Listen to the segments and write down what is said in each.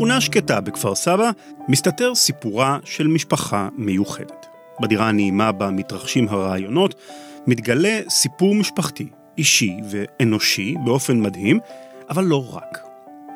בשכונה השקטה בכפר סבא מסתתר סיפורה של משפחה מיוחדת. בדירה הנעימה בה מתרחשים הרעיונות, מתגלה סיפור משפחתי, אישי ואנושי באופן מדהים, אבל לא רק.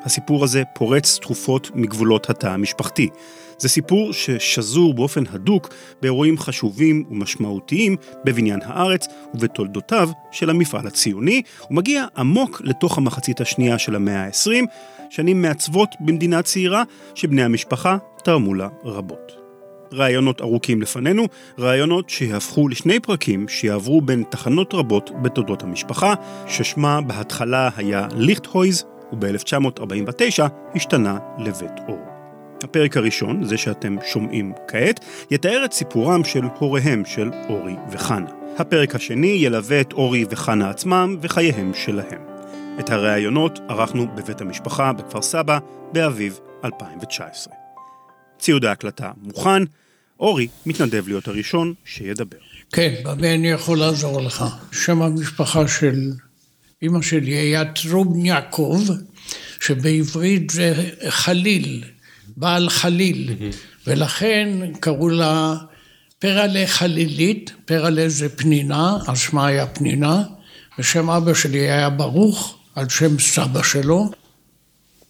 הסיפור הזה פורץ תכופות מגבולות התא המשפחתי. זה סיפור ששזור באופן הדוק באירועים חשובים ומשמעותיים בבניין הארץ ובתולדותיו של המפעל הציוני, ומגיע עמוק לתוך המחצית השנייה של המאה ה-20, שנים מעצבות במדינה צעירה שבני המשפחה תרמו לה רבות. רעיונות ארוכים לפנינו, רעיונות שיהפכו לשני פרקים שיעברו בין תחנות רבות בתולדות המשפחה, ששמה בהתחלה היה ליכטהויז וב-1949 השתנה לבית אור. הפרק הראשון, זה שאתם שומעים כעת, יתאר את סיפורם של הוריהם של אורי וחנה. הפרק השני ילווה את אורי וחנה עצמם וחייהם שלהם. את הראיונות ערכנו בבית המשפחה בכפר סבא באביב 2019. ציוד ההקלטה מוכן, אורי מתנדב להיות הראשון שידבר. כן, במה אני יכול לעזור לך? שם המשפחה של אימא שלי היה טרום יעקב, שבעברית זה חליל, בעל חליל, ולכן קראו לה פרלה חלילית, פרלה זה פנינה, על שמה היה פנינה, ושם אבא שלי היה ברוך, על שם סבא שלו.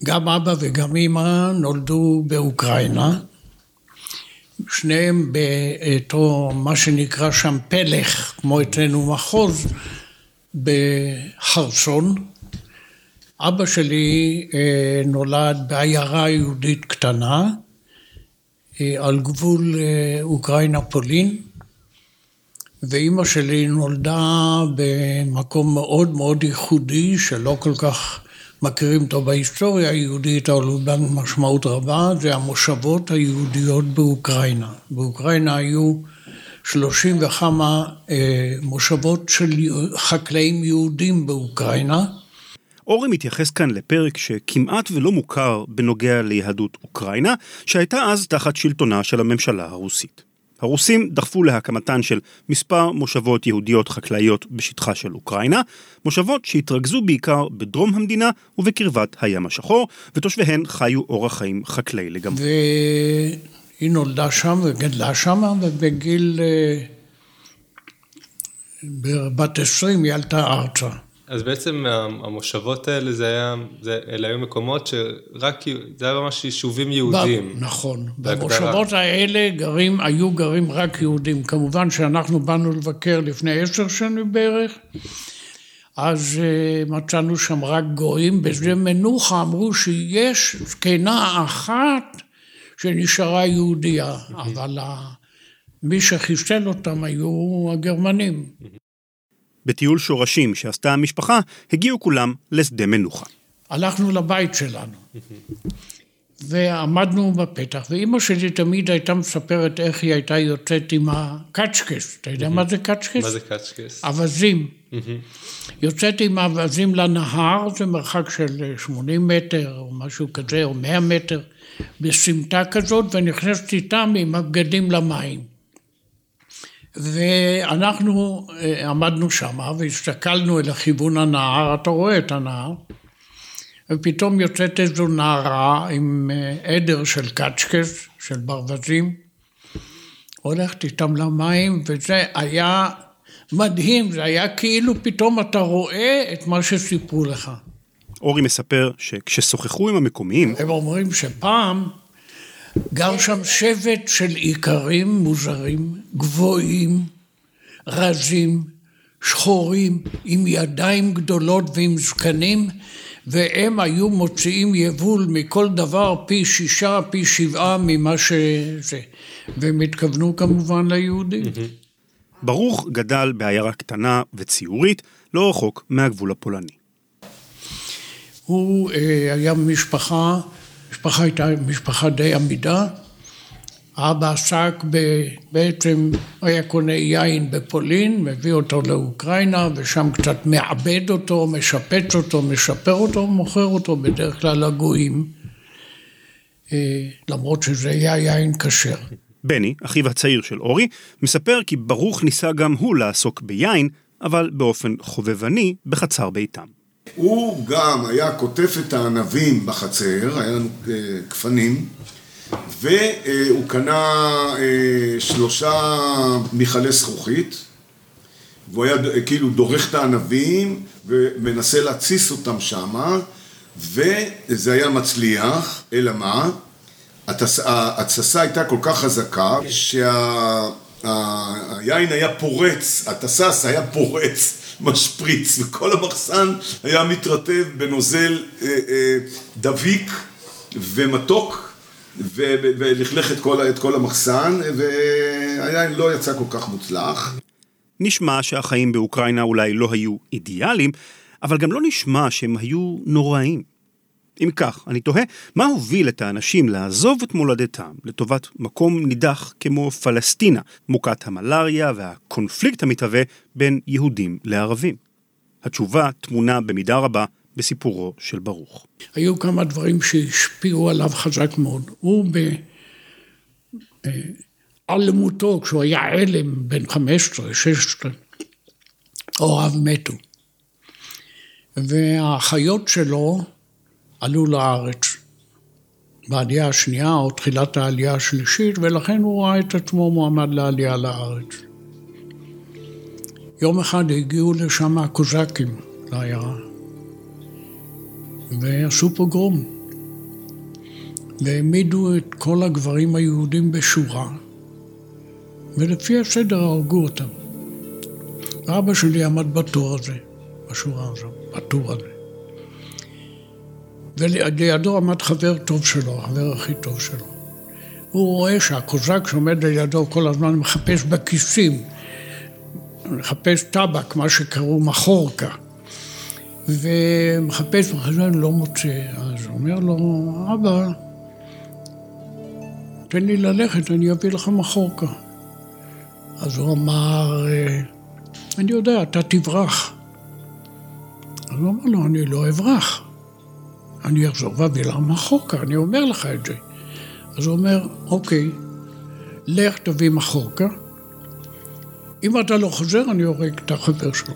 גם אבא וגם אימא נולדו באוקראינה. שניהם באותו, מה שנקרא שם פלך, כמו אצלנו מחוז, בחרסון. אבא שלי אה, נולד בעיירה יהודית קטנה, אה, על גבול אה, אוקראינה-פולין, ואימא שלי נולדה במקום מאוד מאוד ייחודי, שלא כל כך מכירים אותו בהיסטוריה היהודית, אבל הוא בן משמעות רבה, זה המושבות היהודיות באוקראינה. באוקראינה היו שלושים וכמה מושבות של חקלאים יהודים באוקראינה. אורי מתייחס כאן לפרק שכמעט ולא מוכר בנוגע ליהדות אוקראינה, שהייתה אז תחת שלטונה של הממשלה הרוסית. הרוסים דחפו להקמתן של מספר מושבות יהודיות חקלאיות בשטחה של אוקראינה, מושבות שהתרכזו בעיקר בדרום המדינה ובקרבת הים השחור, ותושביהן חיו אורח חיים חקלאי לגמרי. והיא נולדה שם וגדלה שם, ובגיל... אה, בת עשרים היא עלתה ארצה. אז בעצם המושבות האלה, זה היה, זה, אלה היו מקומות שרק, זה היה ממש יישובים יהודיים. נכון. במושבות האלה גרים, היו גרים רק יהודים. כמובן שאנחנו באנו לבקר לפני עשר שנים בערך, אז uh, מצאנו שם רק גויים. בשדה מנוחה אמרו שיש זקנה אחת שנשארה יהודייה, אבל מי שחיסל אותם היו הגרמנים. בטיול שורשים שעשתה המשפחה, הגיעו כולם לשדה מנוחה. הלכנו לבית שלנו, ועמדנו בפתח, ואימא שלי תמיד הייתה מספרת איך היא הייתה יוצאת עם הקצ'קס. אתה יודע מה זה קצ'קס? מה זה קצ'קס? אווזים. יוצאת עם האווזים לנהר, זה מרחק של 80 מטר או משהו כזה, או 100 מטר, בסמטה כזאת, ונכנסת איתם עם הבגדים למים. ואנחנו אה, עמדנו שם והסתכלנו אל הכיוון הנהר, אתה רואה את הנהר, ופתאום יוצאת איזו נערה עם אה, עדר של קצ'קס, של ברווזים, הולכת איתם למים, וזה היה מדהים, זה היה כאילו פתאום אתה רואה את מה שסיפרו לך. אורי מספר שכששוחחו עם המקומיים... הם אומרים שפעם גר שם שבט של איכרים מוזרים, גבוהים, רזים, שחורים, עם ידיים גדולות ועם זקנים, והם היו מוציאים יבול מכל דבר פי שישה, פי שבעה ממה שזה. והם התכוונו כמובן ליהודים. ברוך גדל בעיירה קטנה וציורית, לא רחוק מהגבול הפולני. הוא אה, היה משפחה המשפחה הייתה משפחה די עמידה. אבא עסק ב... בעצם היה קונה יין בפולין, מביא אותו לאוקראינה, ושם קצת מעבד אותו, משפץ אותו, משפר אותו, מוכר אותו בדרך כלל לגויים, אה, למרות שזה היה יין כשר. בני, אחיו הצעיר של אורי, מספר כי ברוך ניסה גם הוא לעסוק ביין, אבל באופן חובבני בחצר ביתם. הוא גם היה קוטף את הענבים בחצר, היה לנו גפנים, והוא קנה שלושה מכלי זכוכית, והוא היה כאילו דורך את הענבים ומנסה להתסיס אותם שמה, וזה היה מצליח, אלא מה? התססה הייתה כל כך חזקה שהיין היה פורץ, התסס היה פורץ, משפריץ, וכל המחסן היה מתרטב בנוזל אה, אה, דביק ומתוק ולכלך את את כל המחסן, והיין לא יצא כל כך מוצלח. נשמע שהחיים באוקראינה אולי לא היו אידיאליים, אבל גם לא נשמע שהם היו נוראים. אם כך, אני תוהה, מה הוביל את האנשים לעזוב את מולדתם לטובת מקום נידח כמו פלסטינה, מוכת המלאריה והקונפליקט המתהווה בין יהודים לערבים? התשובה טמונה במידה רבה בסיפורו של ברוך. היו כמה דברים שהשפיעו עליו חזק מאוד. הוא ב... עלמותו, כשהוא היה עלם בן 15, 16, הוריו מתו. והאחיות שלו עלו לארץ בעלייה השנייה או תחילת העלייה השלישית, ולכן הוא ראה את עצמו מועמד לעלייה לארץ. יום אחד הגיעו לשם הקוזקים לעיירה, ועשו פוגרום, והעמידו את כל הגברים היהודים בשורה, ולפי הסדר הרגו אותם. ואבא שלי עמד בתור הזה, בשורה הזו, בטור הזה. ולידו עמד חבר טוב שלו, החבר הכי טוב שלו. הוא רואה שהקוזק שעומד לידו כל הזמן מחפש בכיסים, מחפש טבק, מה שקראו מחורקה. ומחפש בחזון, לא מוצא. אז אומר לו, אבא, תן לי ללכת, אני אביא לך מחורקה. אז הוא אמר, אני יודע, אתה תברח. אז הוא אמר לו, אני לא אברח. אני אחזור ואביא לך מחורקה, אני אומר לך את זה. אז הוא אומר, אוקיי, לך תביא מחורקה. אם אתה לא חוזר, אני הורג את החבר שלך.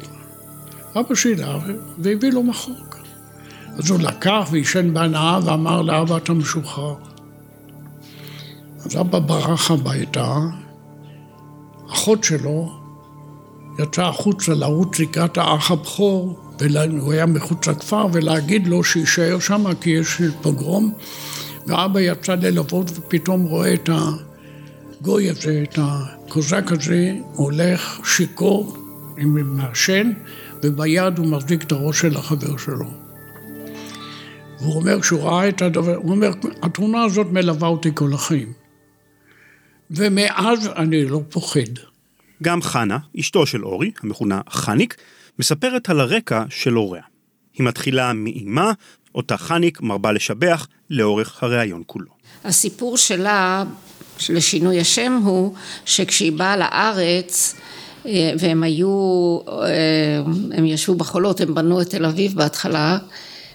אבא שלי והביא לו מחורקה. אז הוא לקח ועישן בהנאה ואמר לאבא, אתה משוחרר. אז אבא ברח הביתה, אחות שלו יצאה החוצה לרוץ לקראת האח הבכור, והוא היה מחוץ לכפר, ולהגיד לו שיישאר שם כי יש פוגרום, ואבא יצא ללוות ופתאום רואה את הגוי הזה, את הקוזק הזה, הולך שיכור, עם מעשן, וביד הוא מחזיק את הראש של החבר שלו. והוא אומר שהוא ראה את הדבר, הוא אומר, התמונה הזאת מלווה אותי כל החיים. ומאז אני לא פוחד. גם חנה, אשתו של אורי, המכונה חניק, מספרת על הרקע של הוריה. היא מתחילה מאימה, אותה חניק מרבה לשבח לאורך הריאיון כולו. הסיפור שלה, לשינוי השם, הוא שכשהיא באה לארץ, אה, והם היו, אה, הם ישבו בחולות, הם בנו את תל אביב בהתחלה,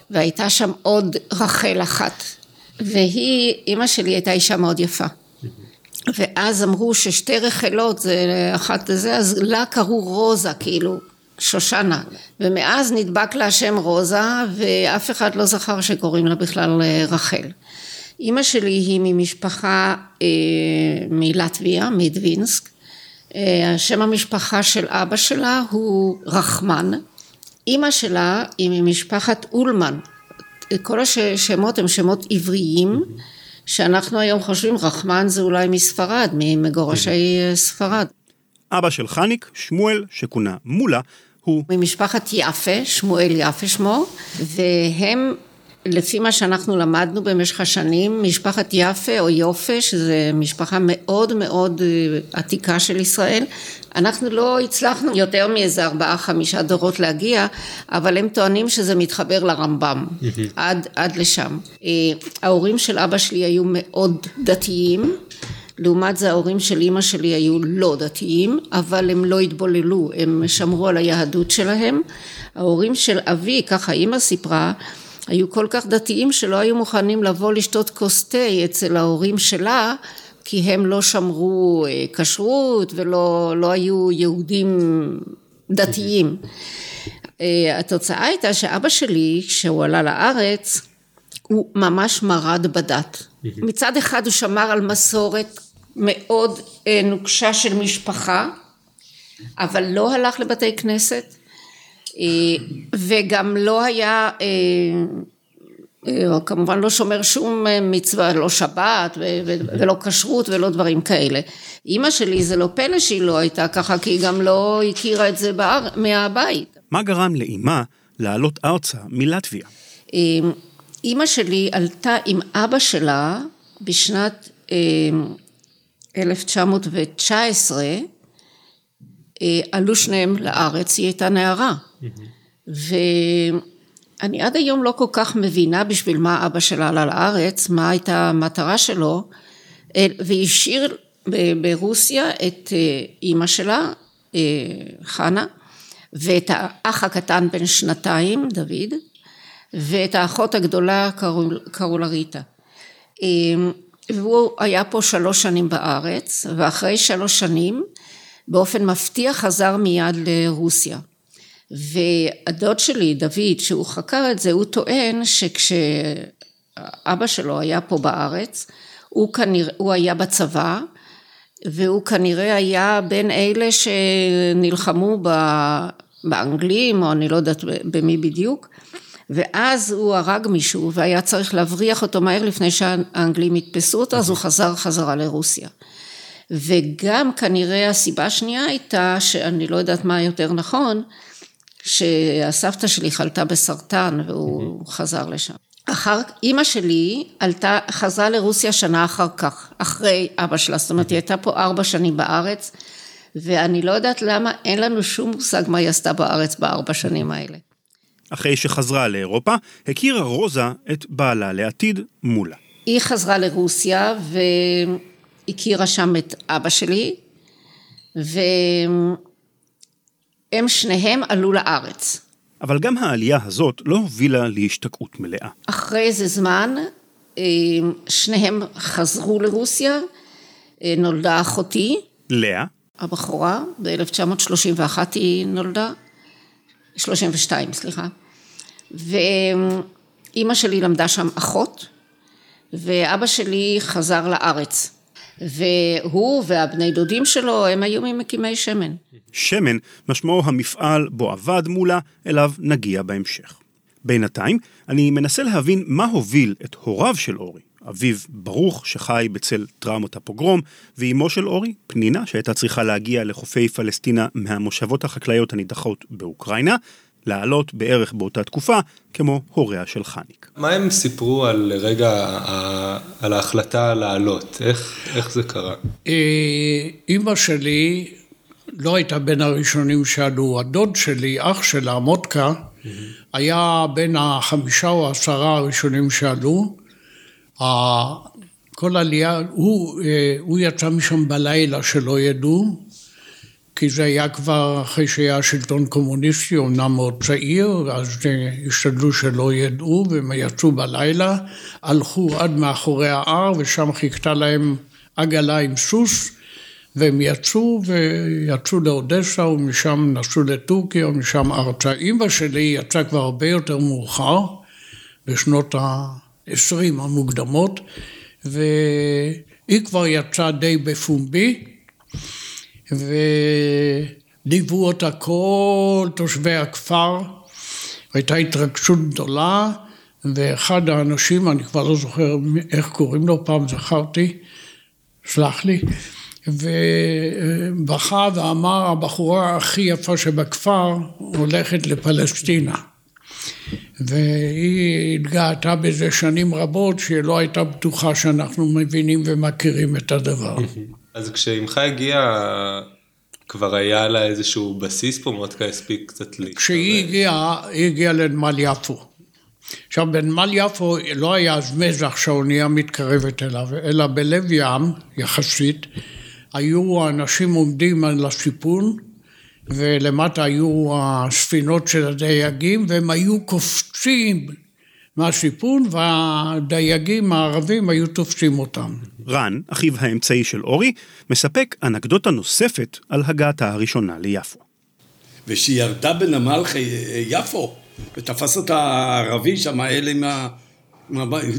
והייתה שם עוד רחל אחת. והיא, אימא שלי הייתה אישה מאוד יפה. ואז אמרו ששתי רחלות זה אחת זה, אז לה קראו רוזה, כאילו, שושנה. ומאז נדבק לה השם רוזה, ואף אחד לא זכר שקוראים לה בכלל אה, רחל. אימא שלי היא ממשפחה אה, מלטביה, מדווינסק. אה, שם המשפחה של אבא שלה הוא רחמן. אימא שלה היא ממשפחת אולמן. כל השמות הם שמות עבריים. שאנחנו היום חושבים רחמן זה אולי מספרד, ממגורשי ספרד. אבא של חניק, שמואל, שכונה מולה, הוא... ממשפחת יפה, שמואל יפה שמו, והם לפי מה שאנחנו למדנו במשך השנים, משפחת יפה או יופה, שזה משפחה מאוד מאוד אה, עתיקה של ישראל, אנחנו לא הצלחנו יותר מאיזה ארבעה חמישה דורות להגיע, אבל הם טוענים שזה מתחבר לרמב"ם, עד, עד לשם. אה, ההורים של אבא שלי היו מאוד דתיים, לעומת זה ההורים של אימא שלי היו לא דתיים, אבל הם לא התבוללו, הם שמרו על היהדות שלהם. ההורים של אבי, ככה אימא סיפרה, היו כל כך דתיים שלא היו מוכנים לבוא לשתות כוס תה אצל ההורים שלה כי הם לא שמרו אה, כשרות ולא לא היו יהודים דתיים. אה, התוצאה הייתה שאבא שלי, כשהוא עלה לארץ, הוא ממש מרד בדת. מצד אחד הוא שמר על מסורת מאוד אה, נוקשה של משפחה, אבל לא הלך לבתי כנסת, וגם לא היה, כמובן לא שומר שום מצווה, לא שבת ולא כשרות ולא דברים כאלה. אימא שלי זה לא פלא שהיא לא הייתה ככה, כי היא גם לא הכירה את זה מהבית. מה גרם לאימה לעלות ארצה מלטביה? אימא שלי עלתה עם אבא שלה בשנת 1919, אה, אה, עלו שניהם לארץ, היא הייתה נערה. ואני עד היום לא כל כך מבינה בשביל מה אבא שלה עלה לארץ, מה הייתה המטרה שלו, אה, והשאיר ברוסיה את אימא שלה, חנה, ואת האח הקטן בן שנתיים, דוד, ואת האחות הגדולה קראו, קראו לה ריטה. והוא היה פה שלוש שנים בארץ, ואחרי שלוש שנים, באופן מפתיע חזר מיד לרוסיה. והדוד שלי, דוד, שהוא חקר את זה, הוא טוען שכשאבא שלו היה פה בארץ, הוא כנראה, הוא היה בצבא, והוא כנראה היה בין אלה שנלחמו באנגלים, או אני לא יודעת במי בדיוק, ואז הוא הרג מישהו והיה צריך להבריח אותו מהר לפני שהאנגלים יתפסו אותו, אז הוא חזר חזרה לרוסיה. וגם כנראה הסיבה השנייה הייתה, שאני לא יודעת מה יותר נכון, שהסבתא שלי חלתה בסרטן והוא חזר לשם. אחר, אימא שלי עלתה, חזרה לרוסיה שנה אחר כך, אחרי אבא שלה, זאת אומרת היא הייתה פה ארבע שנים בארץ, ואני לא יודעת למה, אין לנו שום מושג מה היא עשתה בארץ בארבע שנים האלה. אחרי שחזרה לאירופה, הכירה רוזה את בעלה לעתיד מולה. היא חזרה לרוסיה והכירה שם את אבא שלי, והם שניהם עלו לארץ. אבל גם העלייה הזאת לא הובילה להשתקעות מלאה. אחרי איזה זמן, אה, שניהם חזרו לרוסיה, אה, נולדה אחותי. לאה. הבחורה, ב-1931 היא נולדה. 32, סליחה. ואימא שלי למדה שם אחות, ואבא שלי חזר לארץ. והוא והבני דודים שלו, הם היו ממקימי שמן. שמן, משמעו המפעל בו עבד מולה, אליו נגיע בהמשך. בינתיים, אני מנסה להבין מה הוביל את הוריו של אורי, אביו ברוך, שחי בצל טראומות הפוגרום, ואימו של אורי, פנינה, שהייתה צריכה להגיע לחופי פלסטינה מהמושבות החקלאיות הנידחות באוקראינה, לעלות בערך באותה תקופה, כמו הוריה של חניק. מה הם סיפרו על רגע, על ההחלטה לעלות? איך, איך זה קרה? אה, אימא שלי לא הייתה בין הראשונים שעלו. הדוד שלי, אח שלה, מוטקה, היה בין החמישה או עשרה הראשונים שעלו. כל עלייה, הוא, אה, הוא יצא משם בלילה שלא ידעו, כי זה היה כבר אחרי שהיה שלטון קומוניסטי, אומנם מאוד צעיר, אז אה, השתדלו שלא ידעו, והם יצאו בלילה, הלכו עד מאחורי ההר, ושם חיכתה להם עגלה עם סוס, והם יצאו, ויצאו לאודסה, ומשם נסעו לטורקיה, ומשם ארצה. אימא שלי יצאה כבר הרבה יותר מאוחר, בשנות ה-20 המוקדמות, והיא כבר יצאה די בפומבי. וליוו אותה כל תושבי הכפר, הייתה התרגשות גדולה, ואחד האנשים, אני כבר לא זוכר איך קוראים לו, פעם זכרתי, סלח לי, ובכה ואמר, הבחורה הכי יפה שבכפר הולכת לפלסטינה. והיא התגאתה בזה שנים רבות, שהיא לא הייתה בטוחה שאנחנו מבינים ומכירים את הדבר. אז כשאימך הגיעה, כבר היה לה איזשהו בסיס פה, מודקה הספיק קצת להתקרב. כשהיא הגיעה, היא הגיעה לנמל יפו. עכשיו, בנמל יפו לא היה אז מזח שהאונייה מתקרבת אליו, אלא בלב ים, יחסית, היו האנשים עומדים על הסיפון, ולמטה היו הספינות של הדייגים, והם היו קופצים מהסיפון, והדייגים הערבים היו תופסים אותם. רן, אחיו האמצעי של אורי, מספק אנקדוטה נוספת על הגעתה הראשונה ליפו. ושהיא ירדה בנמל יפו, ותפס אותה הערבי שם, אלה עם ה...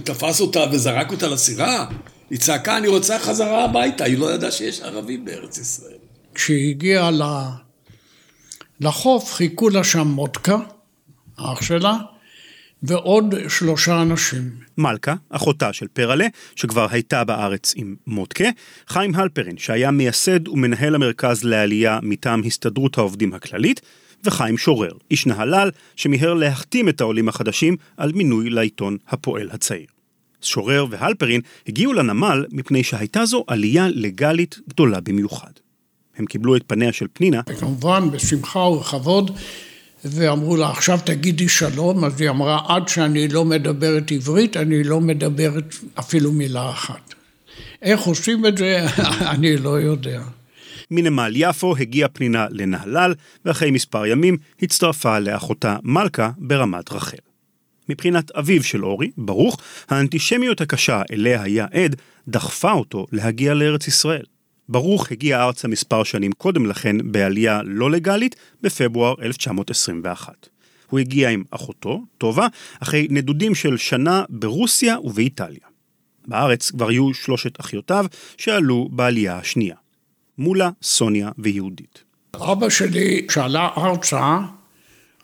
תפס אותה וזרק אותה לסירה, היא צעקה, אני רוצה חזרה הביתה, היא לא ידעה שיש ערבים בארץ ישראל. כשהיא הגיעה לחוף, חיכו לה שם מודקה, אח שלה, ועוד שלושה אנשים. מלכה, אחותה של פרלה, שכבר הייתה בארץ עם מודקה, חיים הלפרין, שהיה מייסד ומנהל המרכז לעלייה מטעם הסתדרות העובדים הכללית, וחיים שורר, איש נהלל, שמיהר להחתים את העולים החדשים על מינוי לעיתון הפועל הצעיר. שורר והלפרין הגיעו לנמל מפני שהייתה זו עלייה לגלית גדולה במיוחד. הם קיבלו את פניה של פנינה. וכמובן, בשמחה ובכבוד, ואמרו לה, עכשיו תגידי שלום, אז היא אמרה, עד שאני לא מדברת עברית, אני לא מדברת אפילו מילה אחת. איך עושים את זה, אני לא יודע. מנמל יפו הגיעה פנינה לנהלל, ואחרי מספר ימים הצטרפה לאחותה מלכה ברמת רחל. מבחינת אביו של אורי, ברוך, האנטישמיות הקשה אליה היה עד, דחפה אותו להגיע לארץ ישראל. ברוך הגיע ארצה מספר שנים קודם לכן בעלייה לא לגלית בפברואר 1921. הוא הגיע עם אחותו, טובה, אחרי נדודים של שנה ברוסיה ובאיטליה. בארץ כבר היו שלושת אחיותיו שעלו בעלייה השנייה. מולה, סוניה ויהודית. אבא שלי, שעלה ארצה,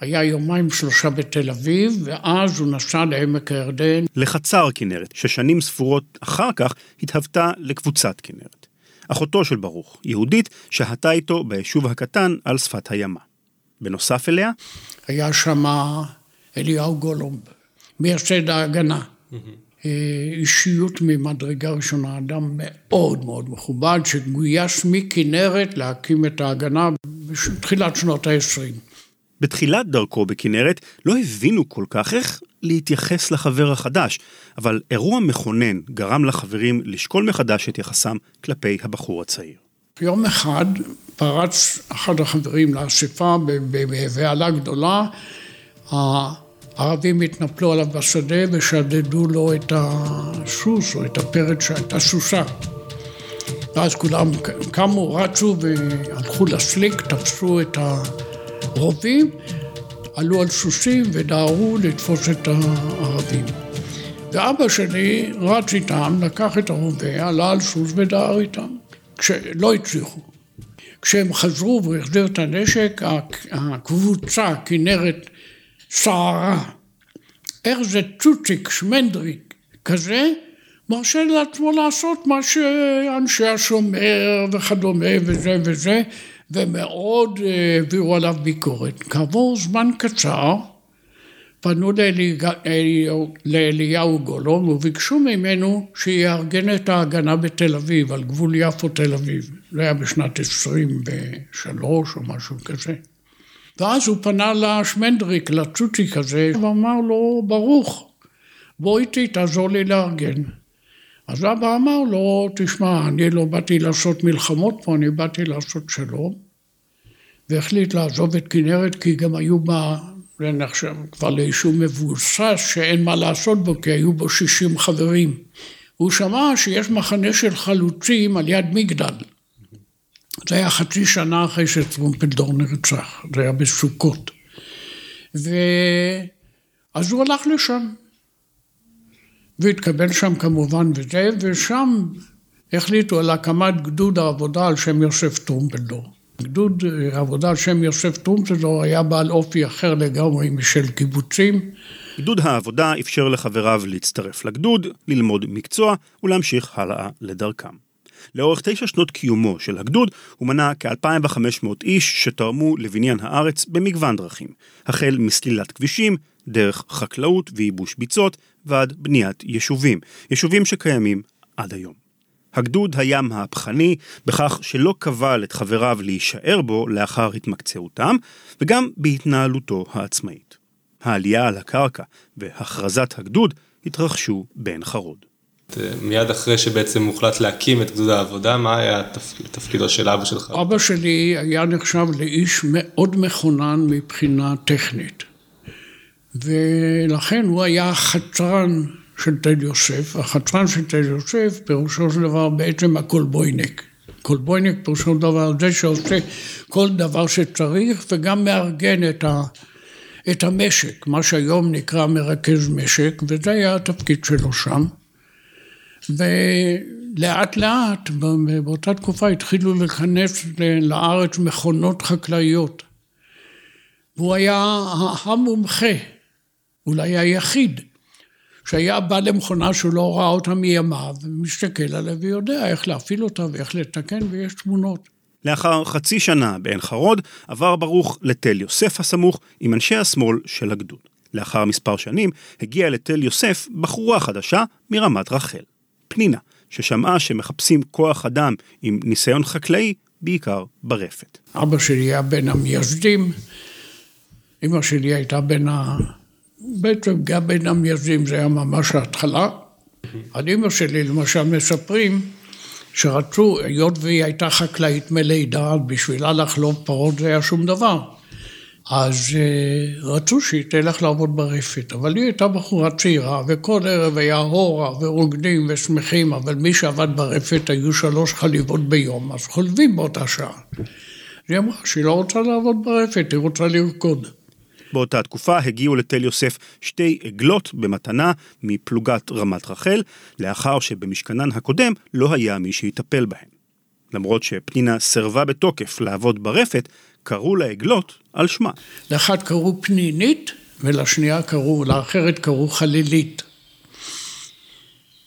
היה יומיים שלושה בתל אביב, ואז הוא נסע לעמק הירדן. לחצר כנרת, ששנים ספורות אחר כך התהוותה לקבוצת כנרת. אחותו של ברוך, יהודית, שהתה איתו ביישוב הקטן על שפת הימה. בנוסף אליה, היה שם אליהו גולומב, מייסד ההגנה. אה, אישיות ממדרגה ראשונה, אדם מאוד מאוד מכובד, שגויס מכנרת להקים את ההגנה בתחילת שנות ה-20. בתחילת דרכו בכנרת לא הבינו כל כך איך להתייחס לחבר החדש, אבל אירוע מכונן גרם לחברים לשקול מחדש את יחסם כלפי הבחור הצעיר. יום אחד פרץ אחד החברים לאספה בבהלה גדולה, הערבים התנפלו עליו בשדה ושדדו לו את הסוס או את הפרץ שהייתה סוסה. ואז כולם קמו, רצו והלכו לסליק, תפסו את הרובים, עלו על סוסים ודהרו לתפוס את הערבים. ואבא שלי רץ איתם, לקח את הרובה, עלה על סוס ודהר איתם, כשלא הצליחו. כשהם חזרו והחזיר את הנשק, הקבוצה, כנרת סערה. איך זה צוציק, שמנדריק, כזה, מרשה לעצמו לעשות מה שאנשי השומר וכדומה וזה וזה, ומאוד אה, העבירו עליו ביקורת. כעבור זמן קצר, פנו לאליהו גולום וביקשו ממנו שיארגן את ההגנה בתל אביב, על גבול יפו תל אביב. זה היה בשנת 23 או משהו כזה. ואז הוא פנה לשמנדריק, לצ'וצ'יק הזה, ואמר לו, ברוך, בוא איתי, תעזור לי לארגן. אז אבא אמר לו, תשמע, אני לא באתי לעשות מלחמות פה, אני באתי לעשות שלום. והחליט לעזוב את כנרת, כי גם היו בה, זה נחשב כבר ליישוב מבוסס, שאין מה לעשות בו, כי היו בו 60 חברים. הוא שמע שיש מחנה של חלוצים על יד מגדל. זה היה חצי שנה אחרי שטרומפלדור נרצח, זה היה בסוכות. ואז הוא הלך לשם. והתקבל שם כמובן וזה, ושם החליטו על הקמת גדוד העבודה על שם יוסף טרומפלדור. גדוד העבודה על שם יוסף טרומפלדור היה בעל אופי אחר לגמרי משל קיבוצים. גדוד העבודה אפשר לחבריו להצטרף לגדוד, ללמוד מקצוע ולהמשיך הלאה לדרכם. לאורך תשע שנות קיומו של הגדוד, הוא מנה כ-2,500 איש שתרמו לבניין הארץ במגוון דרכים, החל מסלילת כבישים, דרך חקלאות וייבוש ביצות, ועד בניית יישובים, יישובים שקיימים עד היום. הגדוד היה מהפכני בכך שלא קבל את חבריו להישאר בו לאחר התמקצעותם, וגם בהתנהלותו העצמאית. העלייה על הקרקע והכרזת הגדוד התרחשו בעין חרוד. מיד אחרי שבעצם הוחלט להקים את גדוד העבודה, מה היה תפקידו של אבא שלך? אבא שלי היה נחשב לאיש מאוד מכונן מבחינה טכנית. ולכן הוא היה החצרן של תל יוסף. החצרן של תל יוסף, פירושו של דבר בעצם הכולבוינק. קולבויניק פירושו דבר זה שעושה כל דבר שצריך וגם מארגן את, ה, את המשק, מה שהיום נקרא מרכז משק, וזה היה התפקיד שלו שם. ולאט לאט באותה תקופה התחילו להיכנס לארץ מכונות חקלאיות. והוא היה המומחה, אולי היחיד, שהיה בא למכונה שהוא לא ראה אותה מימיו, ומסתכל עליה ויודע איך להפעיל אותה ואיך לתקן, ויש תמונות. לאחר חצי שנה בעין חרוד, עבר ברוך לתל יוסף הסמוך עם אנשי השמאל של הגדוד. לאחר מספר שנים הגיעה לתל יוסף בחורה חדשה מרמת רחל, פנינה, ששמעה שמחפשים כוח אדם עם ניסיון חקלאי, בעיקר ברפת. אבא שלי היה בין המייסדים, אמא שלי הייתה בין ה... בעצם גם בין המייסדים זה היה ממש ההתחלה. על אמא שלי למשל מספרים שרצו, היות והיא הייתה חקלאית מלידה, בשבילה לחלוב פרות זה היה שום דבר. אז uh, רצו שהיא תלך לעבוד ברפת, אבל היא הייתה בחורה צעירה, וכל ערב היה הורה ורוקדים ושמחים, אבל מי שעבד ברפת היו שלוש חליבות ביום, אז חולבים באותה שעה. היא אמרה שהיא לא רוצה לעבוד ברפת, היא רוצה לרקוד. באותה תקופה הגיעו לתל יוסף שתי עגלות במתנה מפלוגת רמת רחל, לאחר שבמשכנן הקודם לא היה מי שיטפל בהן. למרות שפנינה סירבה בתוקף לעבוד ברפת, קראו לעגלות על שמה. לאחת קראו פנינית, ולשנייה קראו, לאחרת קראו חלילית.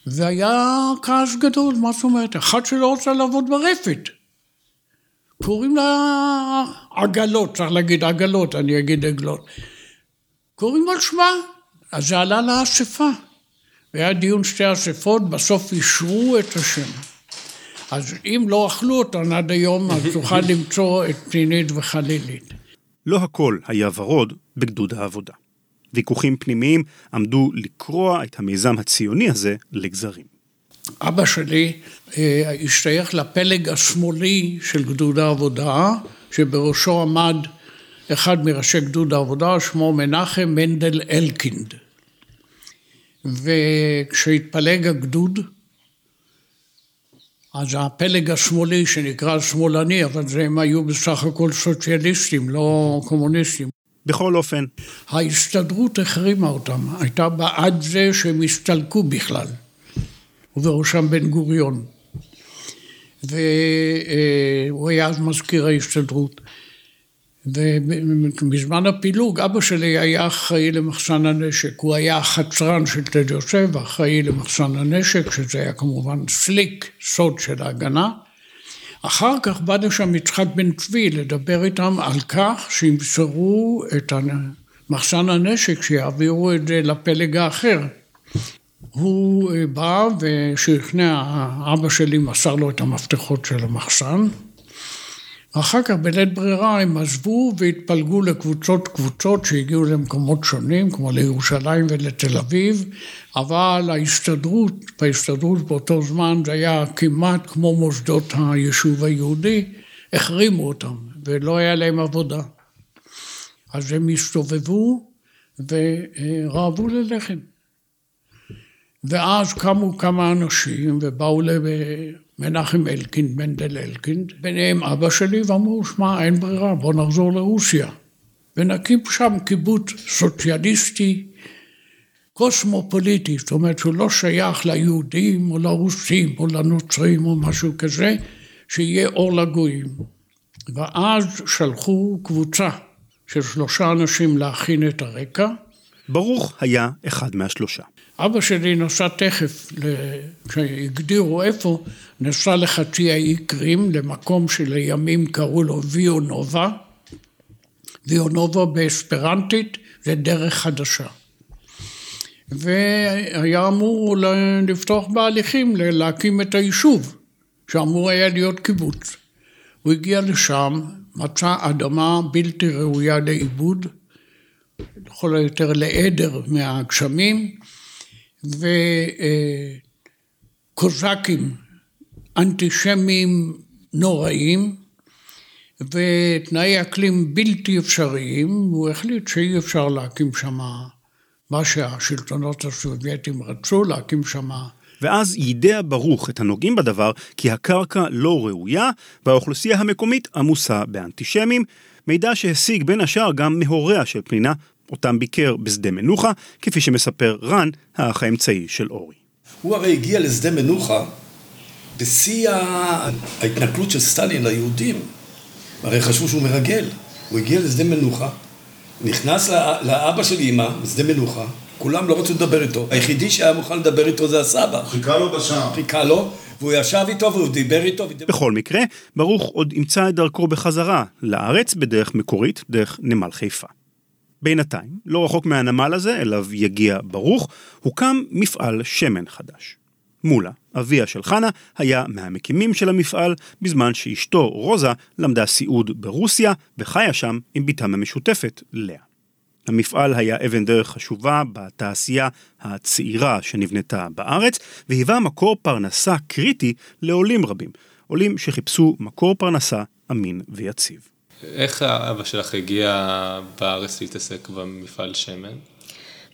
והיה כעס גדול, מה זאת אומרת? אחת שלא רוצה לעבוד ברפת. קוראים לה עגלות, צריך להגיד עגלות, אני אגיד עגלות. קוראים על שמה, אז זה עלה לאספה. והיה דיון שתי אספות, בסוף אישרו את השם. אז אם לא אכלו אותן עד היום, אז תוכל למצוא את פנינית וחלילית. לא הכל היה ורוד בגדוד העבודה. ויכוחים פנימיים עמדו לקרוע את המיזם הציוני הזה לגזרים. אבא שלי אה, השתייך לפלג השמאלי של גדוד העבודה, שבראשו עמד אחד מראשי גדוד העבודה, שמו מנחם מנדל אלקינד. וכשהתפלג הגדוד, אז הפלג השמאלי שנקרא שמאלני, אבל זה הם היו בסך הכל סוציאליסטים, לא קומוניסטים. בכל אופן. ההסתדרות החרימה אותם, הייתה בעד זה שהם הסתלקו בכלל. ובראשם בן גוריון. והוא היה אז מזכיר ההסתדרות. ובזמן הפילוג אבא שלי היה אחראי למחסן הנשק, הוא היה החצרן של תל יוסף, אחראי למחסן הנשק, שזה היה כמובן סליק, סוד של ההגנה. אחר כך בא לשם יצחק בן צבי לדבר איתם על כך שימסרו את מחסן הנשק, שיעבירו את זה לפלג האחר. הוא אה, בא ושכנע, אבא שלי מסר לו את המפתחות של המחסן. אחר כך בלית ברירה הם עזבו והתפלגו לקבוצות קבוצות שהגיעו למקומות שונים, כמו לירושלים ולתל אביב, אבל ההסתדרות, בהסתדרות באותו זמן זה היה כמעט כמו מוסדות היישוב היהודי, החרימו אותם ולא היה להם עבודה. אז הם הסתובבו ורעבו ללחם. ואז קמו כמה אנשים ובאו למנחם אלקין, מנדל אלקין, ביניהם אבא שלי, ואמרו, שמע, אין ברירה, בוא נחזור לרוסיה. ונקים שם קיבוץ סוציאליסטי קוסמופוליטי, זאת אומרת שהוא לא שייך ליהודים או לרוסים או לנוצרים או משהו כזה, שיהיה אור לגויים. ואז שלחו קבוצה של שלושה אנשים להכין את הרקע. ברוך היה אחד מהשלושה. אבא שלי נסע תכף, כשהגדירו איפה, נסע לחצי האי קרים, למקום שלימים קראו לו ויונובה. ויונובה באספרנטית זה דרך חדשה. והיה אמור לפתוח בהליכים להקים את היישוב, שאמור היה להיות קיבוץ. הוא הגיע לשם, מצא אדמה בלתי ראויה לעיבוד, לכל היותר לעדר מהגשמים, וקוזקים אנטישמיים נוראים ותנאי אקלים בלתי אפשריים, הוא החליט שאי אפשר להקים שם מה שהשלטונות הסובייטים רצו, להקים שם ואז יידע ברוך את הנוגעים בדבר כי הקרקע לא ראויה והאוכלוסייה המקומית עמוסה באנטישמים, מידע שהשיג בין השאר גם מהוריה של פנינה, אותם ביקר בשדה מנוחה, כפי שמספר רן, האח האמצעי של אורי. הוא הרי הגיע לשדה מנוחה בשיא ההתנכלות של סטלין ליהודים. הרי חשבו שהוא מרגל. הוא הגיע לשדה מנוחה, נכנס לאבא של אימא, בשדה מנוחה, כולם לא רצו לדבר איתו. היחידי שהיה מוכן לדבר איתו זה הסבא. חיכה לו בשער. חיכה לו, והוא ישב איתו והוא דיבר איתו. בכל מקרה, ברוך עוד ימצא את דרכו בחזרה לארץ בדרך מקורית, דרך נמל חיפה. בינתיים, לא רחוק מהנמל הזה, אליו יגיע ברוך, הוקם מפעל שמן חדש. מולה, אביה של חנה, היה מהמקימים של המפעל, בזמן שאשתו, רוזה, למדה סיעוד ברוסיה, וחיה שם עם בתם המשותפת, לאה. המפעל היה אבן דרך חשובה בתעשייה הצעירה שנבנתה בארץ, והיווה מקור פרנסה קריטי לעולים רבים, עולים שחיפשו מקור פרנסה אמין ויציב. איך אבא שלך הגיע בארץ להתעסק במפעל שמן?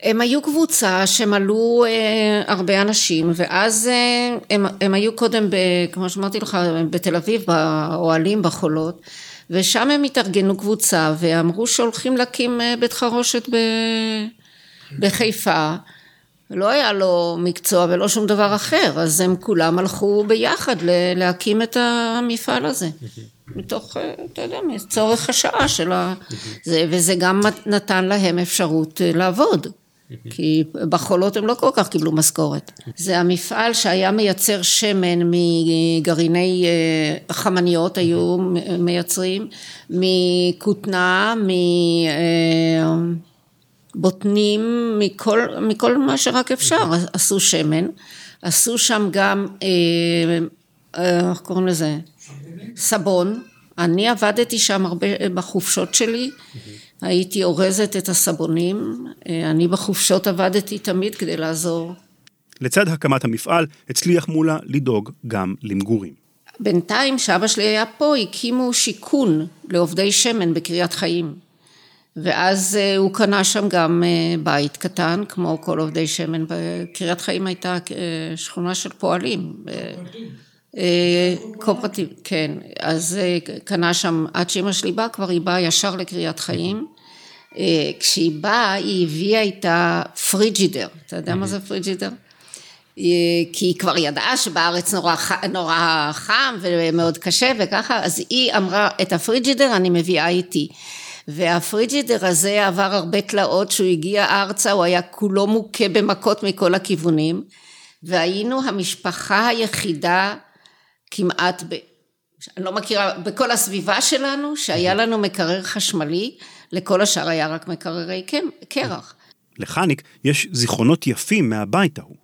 הם היו קבוצה שמלאו אה, הרבה אנשים ואז אה, הם, הם היו קודם, ב, כמו שאמרתי לך, בתל אביב, באוהלים, בחולות ושם הם התארגנו קבוצה ואמרו שהולכים להקים אה, בית חרושת ב, בחיפה לא היה לו מקצוע ולא שום דבר אחר אז הם כולם הלכו ביחד להקים את המפעל הזה מתוך, אה, אתה יודע, צורך השעה של ה... זה, וזה גם נתן להם אפשרות אה, לעבוד. כי בחולות הם לא כל כך קיבלו משכורת. זה המפעל שהיה מייצר שמן מגרעיני אה, חמניות היו מייצרים, מכותנה, מבוטנים, מכל, מכל מה שרק אפשר עשו שמן. עשו שם גם, איך קוראים לזה? סבון, אני עבדתי שם הרבה בחופשות שלי, הייתי אורזת את הסבונים, אני בחופשות עבדתי תמיד כדי לעזור. לצד הקמת המפעל, הצליח מולה לדאוג גם למגורים. בינתיים, כשאבא שלי היה פה, הקימו שיכון לעובדי שמן בקריית חיים. ואז אה, הוא קנה שם גם אה, בית קטן, כמו כל עובדי שמן. בקריית חיים הייתה אה, שכונה של פועלים. קואופרטיב, כן. אז קנה שם, עד שאמא שלי באה, כבר היא באה ישר לקריית חיים. כשהיא באה, היא הביאה איתה פריג'ידר. אתה יודע מה זה פריג'ידר? כי היא כבר ידעה שבארץ נורא, נורא חם ומאוד קשה וככה, אז היא אמרה, את הפריג'ידר אני מביאה איתי. והפריג'ידר הזה עבר הרבה תלאות, שהוא הגיע ארצה, הוא היה כולו מוכה במכות מכל הכיוונים, והיינו המשפחה היחידה כמעט, ב, אני לא מכירה, בכל הסביבה שלנו, שהיה לנו מקרר חשמלי, לכל השאר היה רק מקררי קרח. לחניק יש זיכרונות יפים מהבית ההוא.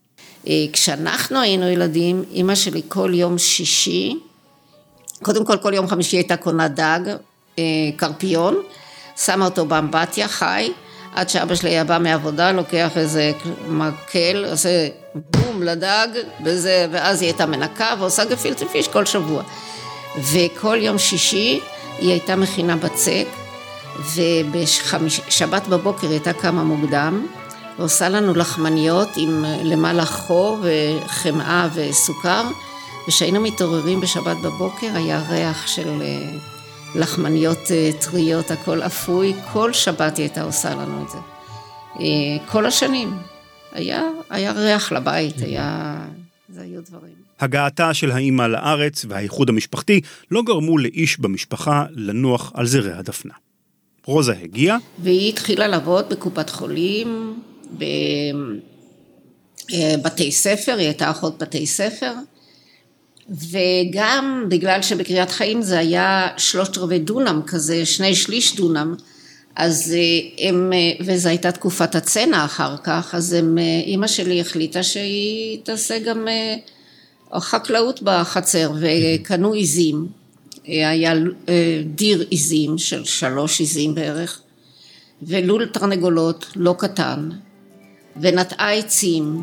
אה, כשאנחנו היינו ילדים, אימא שלי כל יום שישי, קודם כל כל יום חמישי הייתה קונה דג, אה, קרפיון, שמה אותו באמבטיה חי, עד שאבא שלי היה בא מעבודה, לוקח איזה מקל, עושה בום לדג, וזה, ואז היא הייתה מנקה ועושה גפילטה פיש כל שבוע. וכל יום שישי היא הייתה מכינה בצק, ובשבת בבוקר היא הייתה קמה מוקדם, ועושה לנו לחמניות עם למעלה חור וחמאה וסוכר, וכשהיינו מתעוררים בשבת בבוקר היה ריח של אה, לחמניות אה, טריות, הכל אפוי, כל שבת היא הייתה עושה לנו את זה. אה, כל השנים. היה, היה ריח לבית, היה... זה היו דברים. הגעתה של האימא לארץ והאיחוד המשפחתי לא גרמו לאיש במשפחה לנוח על זרי הדפנה. רוזה הגיעה. והיא התחילה לעבוד בקופת חולים, בבתי אה, ספר, היא הייתה אחות בתי ספר. וגם בגלל שבקריית חיים זה היה שלושת רבעי דונם כזה, שני שליש דונם, אז אה, הם, אה, וזו הייתה תקופת הצנע אחר כך, אז הם, אה, אימא שלי החליטה שהיא תעשה גם חקלאות בחצר, וקנו עיזים, היה דיר עיזים של שלוש עיזים בערך, ולול תרנגולות לא קטן, ונטעה עצים,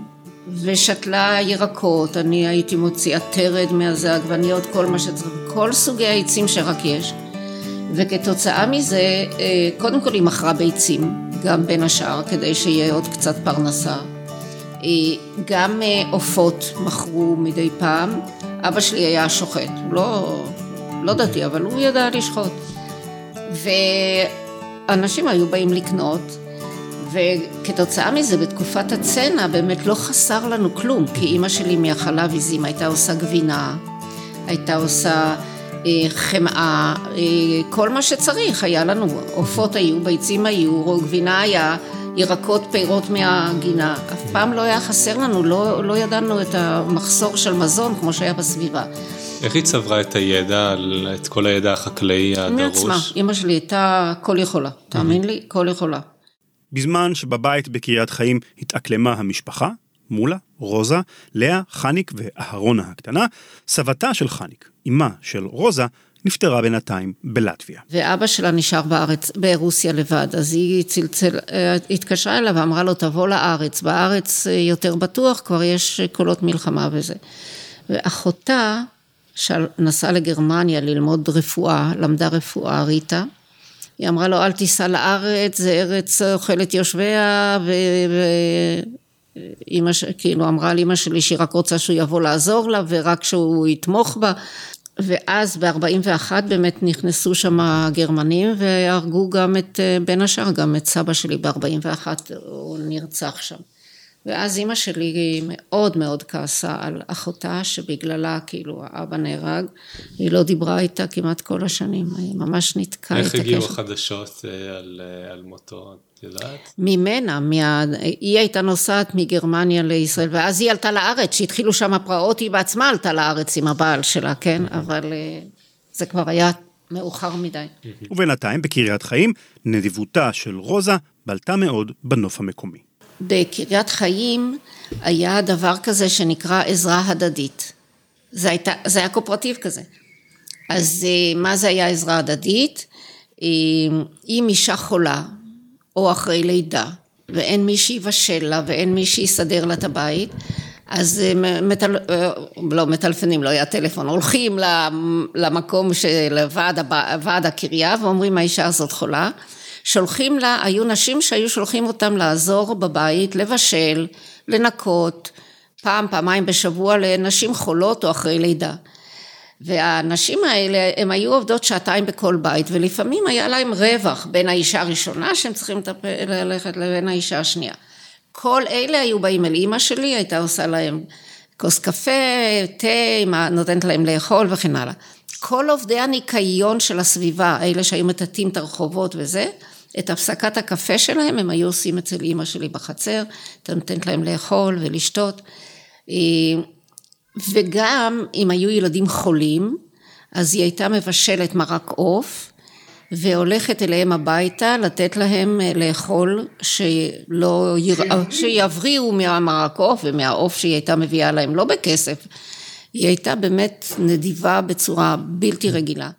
ושתלה ירקות, אני הייתי מוציאה תרד מהזה, עגבניות, כל מה שצריך, כל סוגי העצים שרק יש. וכתוצאה מזה, אה, קודם כל היא מכרה ביצים, גם בין השאר, כדי שיהיה עוד קצת פרנסה. אה, גם עופות מכרו מדי פעם. אבא שלי היה שוחט, לא, לא דתי, אבל הוא ידע לשחוט. ואנשים היו באים לקנות, וכתוצאה מזה בתקופת הצנע באמת לא חסר לנו כלום, כי אימא שלי מהחלב עיזים הייתה עושה גבינה, הייתה עושה אה, חמאה, אה, כל מה שצריך היה לנו, עופות היו, ביצים היו, גבינה היה, ירקות, פירות מהגינה, אף פעם לא היה חסר לנו, לא, לא ידענו את המחסור של מזון כמו שהיה בסביבה. איך היא צברה את הידע, את כל הידע החקלאי הדרוש? מעצמה, אימא שלי הייתה כל יכולה, תאמין לי, כל יכולה. בזמן שבבית בקריית חיים התאקלמה המשפחה, מולה, רוזה, לאה, חניק ואהרונה הקטנה, סבתה של חניק, אמה של רוזה, נפטרה בינתיים בלטביה. ואבא שלה נשאר בארץ, ברוסיה לבד, אז היא צלצל, אה, התקשרה אליו ואמרה לו תבוא לארץ, בארץ אה, יותר בטוח, כבר יש קולות מלחמה וזה. ואחותה שנסעה לגרמניה ללמוד רפואה, למדה רפואה, ריטה, היא אמרה לו אל תיסע לארץ, זה ארץ אוכלת יושביה ואימא, כאילו אמרה לאמא שלי שהיא רק רוצה שהוא יבוא לעזור לה ורק שהוא יתמוך בה ואז ב-41 באמת נכנסו שם הגרמנים והרגו גם את, בין השאר גם את סבא שלי ב-41, הוא נרצח שם. ואז אימא שלי מאוד מאוד כעסה על אחותה שבגללה כאילו האבא נהרג, היא לא דיברה איתה כמעט כל השנים, היא ממש ניתקה את הקשר. איך הגיעו החדשות אה, על, אה, על מותו, את יודעת? ממנה, מה... היא הייתה נוסעת מגרמניה לישראל, ואז היא עלתה לארץ, שהתחילו שם הפרעות, היא בעצמה עלתה לארץ עם הבעל שלה, כן? אבל אה, זה כבר היה מאוחר מדי. ובינתיים, בקריית חיים, נדיבותה של רוזה בלטה מאוד בנוף המקומי. בקריית חיים היה דבר כזה שנקרא עזרה הדדית. זה, הייתה, זה היה קואופרטיב כזה. אז אה, מה זה היה עזרה הדדית? אה, אם אישה חולה או אחרי לידה ואין מי שיבשל לה ואין מי שיסדר לה את הבית אז אה, מטל... לא מטלפנים, לא היה טלפון, הולכים למקום של ועד הקריה ואומרים האישה הזאת חולה שולחים לה, היו נשים שהיו שולחים אותם לעזור בבית, לבשל, לנקות, פעם, פעמיים בשבוע לנשים חולות או אחרי לידה. והנשים האלה, הן היו עובדות שעתיים בכל בית, ולפעמים היה להם רווח בין האישה הראשונה שהם צריכים ללכת לבין האישה השנייה. כל אלה היו באים אל אימא שלי, הייתה עושה להם כוס קפה, תה, נותנת להם לאכול וכן הלאה. כל עובדי הניקיון של הסביבה, אלה שהיו מטאטאים את הרחובות וזה, את הפסקת הקפה שלהם הם היו עושים אצל אימא שלי בחצר, הייתה נותנת להם לאכול ולשתות. אה, וגם אם היו ילדים חולים, אז היא הייתה מבשלת מרק עוף והולכת אליהם הביתה לתת להם אה, לאכול שלא ירא... שיבריאו מהמרק עוף ומהעוף שהיא הייתה מביאה להם, לא בכסף. היא הייתה באמת נדיבה בצורה בלתי רגילה.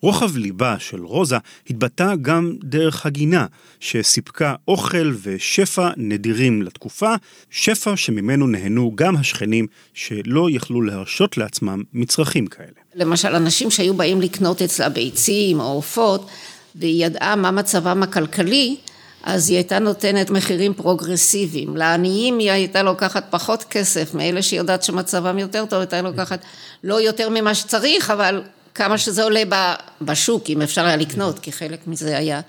רוחב ליבה של רוזה התבטא גם דרך הגינה, שסיפקה אוכל ושפע נדירים לתקופה, שפע שממנו נהנו גם השכנים שלא יכלו להרשות לעצמם מצרכים כאלה. למשל, אנשים שהיו באים לקנות אצלה ביצים או עופות, והיא ידעה מה מצבם הכלכלי, אז היא הייתה נותנת מחירים פרוגרסיביים. לעניים היא הייתה לוקחת פחות כסף, מאלה שהיא יודעת שמצבם יותר טוב, הייתה לוקחת לא יותר ממה שצריך, אבל כמה שזה עולה בשוק, אם אפשר היה לקנות, כי חלק מזה היה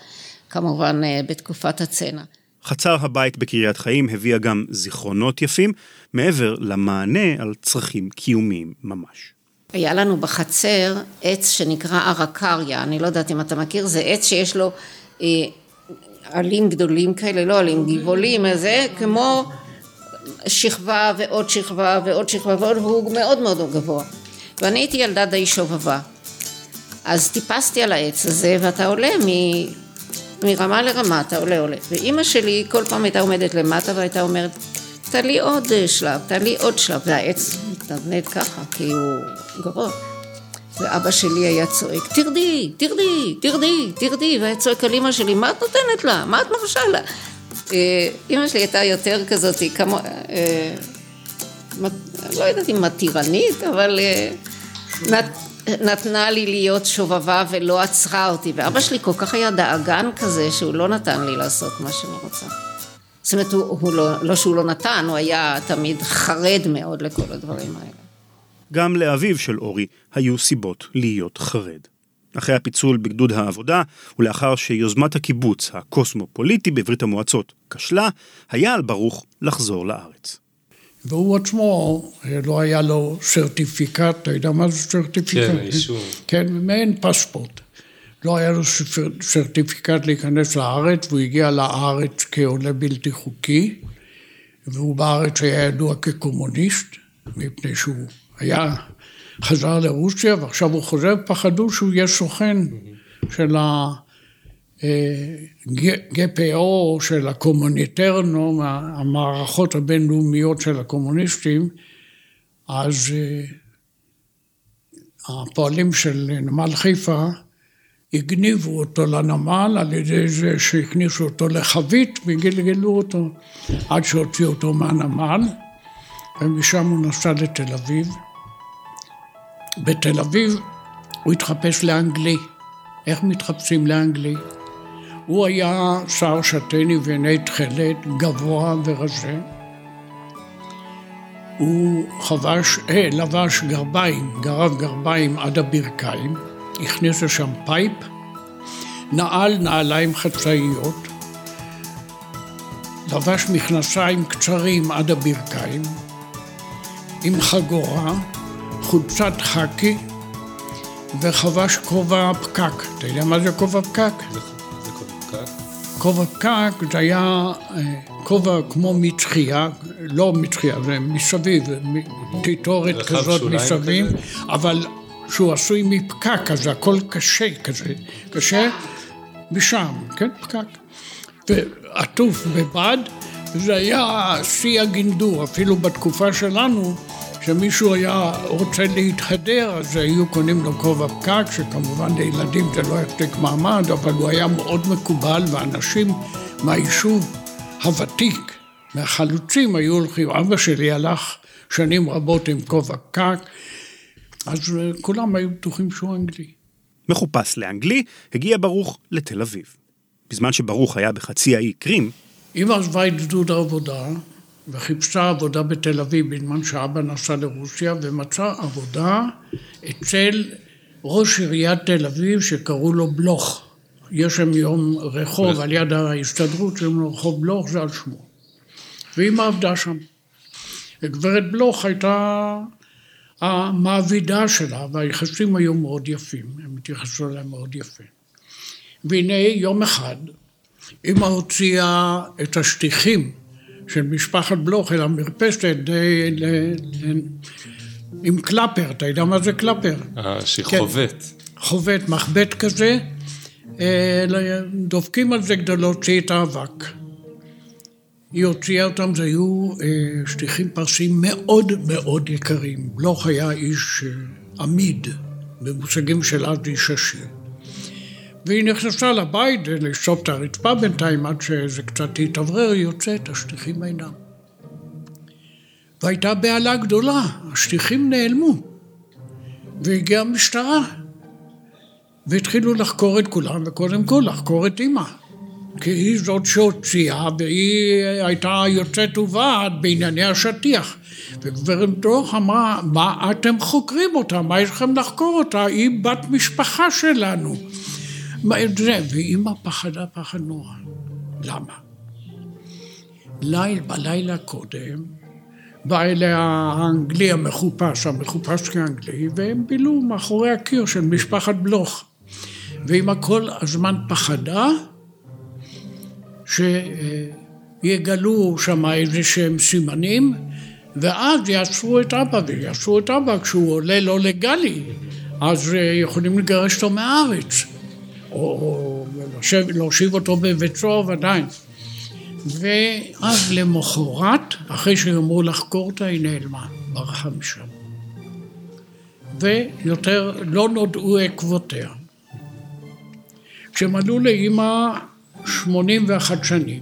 כמובן אה, בתקופת הצנע. חצר הבית בקריית חיים הביאה גם זיכרונות יפים, מעבר למענה על צרכים קיומיים ממש. היה לנו בחצר עץ שנקרא ארקריה, אני לא יודעת אם אתה מכיר, זה עץ שיש לו אה, עלים גדולים כאלה, לא עלים, גבעולים, זה כמו שכבה ועוד שכבה ועוד שכבה ועוד, והוא מאוד מאוד גבוה. ואני הייתי ילדה די שובבה. אז טיפסתי על העץ הזה, ואתה עולה מ... מרמה לרמה, אתה עולה עולה. ואימא שלי כל פעם הייתה עומדת למטה והייתה אומרת, תעלי עוד שלב, תעלי עוד שלב, והעץ מתנדנד ככה, כי הוא גבוה. ואבא שלי היה צועק, תרדי, תרדי, תרדי, תרדי, והיה צועק על אימא שלי, מה את נותנת לה? מה את מרשה לה? אה, אימא שלי הייתה יותר כזאת, כמו, אה, לא יודעת אם מתירנית, אבל אה, נתנה לי להיות שובבה ולא עצרה אותי, ואבא שלי כל כך היה דאגן כזה שהוא לא נתן לי לעשות מה שאני רוצה. זאת אומרת, הוא, הוא לא, לא שהוא לא נתן, הוא היה תמיד חרד מאוד לכל הדברים האלה. גם לאביו של אורי היו סיבות להיות חרד. אחרי הפיצול בגדוד העבודה, ולאחר שיוזמת הקיבוץ הקוסמופוליטי בברית המועצות כשלה, היה על ברוך לחזור לארץ. והוא עצמו, לא היה לו סרטיפיקט, אתה יודע מה זה סרטיפיקט? כן, אישור. כן, מעין פספורט. לא היה לו סרטיפיקט להיכנס לארץ, והוא הגיע לארץ כעולה בלתי חוקי, והוא בארץ היה ידוע כקומוניסט, מפני שהוא היה, חזר לרוסיה, ועכשיו הוא חוזר, פחדו שהוא יהיה סוכן של ה-GPO, של הקומוניטרנו, המערכות הבינלאומיות של הקומוניסטים, אז אה, הפועלים של נמל חיפה הגניבו אותו לנמל על ידי זה שהכניסו אותו לחבית וגלגלו אותו עד שהוציאו אותו מהנמל ומשם הוא נסע לתל אביב. בתל אביב הוא התחפש לאנגלי. איך מתחפשים לאנגלי? הוא היה שיער שטני ועיני תכלת, גבוה ורזה. הוא חבש, אה, לבש גרביים, גרב גרביים עד הברכיים. הכניס לשם pipe, נעל נעליים חצאיות, לבש מכנסיים קצרים עד הברכיים, עם חגורה, חולצת חאקי וחבש כובע פקק. אתה יודע מה זה כובע פקק? זה. כובע פקק זה היה אה, כובע כמו מצחייה, לא מצחייה, זה מסביב, טיטורת כזאת מסביב? אבל שהוא עשוי מפקק, אז הכל קשה כזה, קשה משם, כן, פקק. ועטוף בבד, וזה היה שיא הגינדור, אפילו בתקופה שלנו, כשמישהו היה רוצה להתהדר, אז היו קונים לו כובע פקק, שכמובן לילדים זה לא יחזיק מעמד, אבל הוא היה מאוד מקובל, ואנשים מהיישוב הוותיק, מהחלוצים, היו הולכים. אבא שלי הלך שנים רבות עם כובע פקק, אז כולם היו בטוחים שהוא אנגלי. מחופש לאנגלי, הגיע ברוך לתל אביב. בזמן שברוך היה בחצי האי קרים, אמא עזבה את גדוד העבודה וחיפשה עבודה בתל אביב בזמן שאבא נסע לרוסיה ומצאה עבודה אצל ראש עיריית תל אביב שקראו לו בלוך. יש שם יום רחוב על יד ההסתדרות, לו רחוב בלוך, זה על שמו. ואמא עבדה שם. וגברת בלוך הייתה המעבידה שלה, והיחסים היו מאוד יפים, הם התייחסו אליהם מאוד יפה. והנה יום אחד אמא הוציאה את השטיחים של משפחת בלוך אל המרפסת ל- ל- ל- עם קלפר, אתה יודע מה זה קלפר? אה, שחובט. חובט, מחבט כזה, אה, דופקים על זה כדי להוציא את האבק. היא הוציאה אותם, זה היו אה, שטיחים פרסיים מאוד מאוד יקרים. בלוך היה איש עמיד, במושגים של אז איש עשיר. והיא נכנסה לבית לשטוף את הרצפה בינתיים עד שזה קצת התאוורר, היא יוצאת, השטיחים אינם. והייתה בהלה גדולה, השטיחים נעלמו. והגיעה המשטרה. והתחילו לחקור את כולם, וקודם כל לחקור את אימא. כי היא זאת שהוציאה, והיא הייתה יוצאת ובעד בענייני השטיח. וגברת דוח אמרה, מה אתם חוקרים אותה? מה יש לכם לחקור אותה? היא בת משפחה שלנו. ואימא פחדה פחד נורא. למה? ליל, בלילה קודם, בא אליה האנגלי המחופש, המחופש כאנגלי, והם בילו מאחורי הקיר של משפחת בלוך. ואימא כל הזמן פחדה שיגלו שם איזה שהם סימנים, ואז יעצרו את אבא, ויעצרו את אבא כשהוא עולה לא לגלי, אז יכולים לגרש אותו מהארץ, או להושיב אותו בבית סוהר עדיין. ואז למחרת, אחרי שגמרו לחקור אותה, היא נעלמה, ברחה משם. ויותר לא נודעו עקבותיה. כשמלאו לאימא 81 שנים,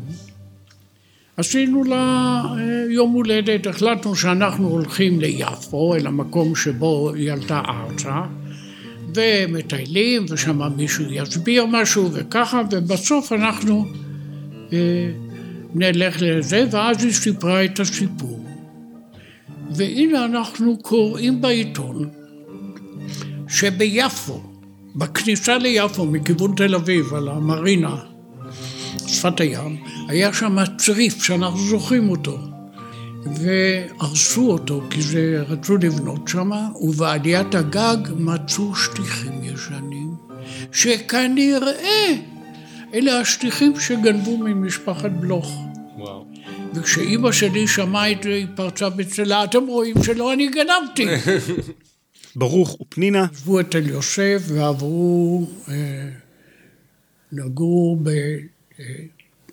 עשינו לה יום הולדת, החלטנו שאנחנו הולכים ליפו, אל המקום שבו היא עלתה ארצה, ומטיילים, ושם מישהו יסביר משהו וככה, ובסוף אנחנו אה, נלך לזה, ואז היא סיפרה את הסיפור. והנה אנחנו קוראים בעיתון שביפו, בכניסה ליפו מכיוון תל אביב, על המרינה, שפת הים, היה שם צריף שאנחנו זוכרים אותו. והרסו אותו כי זה רצו לבנות שם, ובעליית הגג מצאו שטיחים ישנים, שכנראה אלה השטיחים שגנבו ממשפחת בלוך. וואו. וכשאימא שלי שמעה את זה, היא פרצה בצלה, אתם רואים שלא אני גנבתי. ברוך ופנינה עזבו את תל יוסף ועברו אה, לגור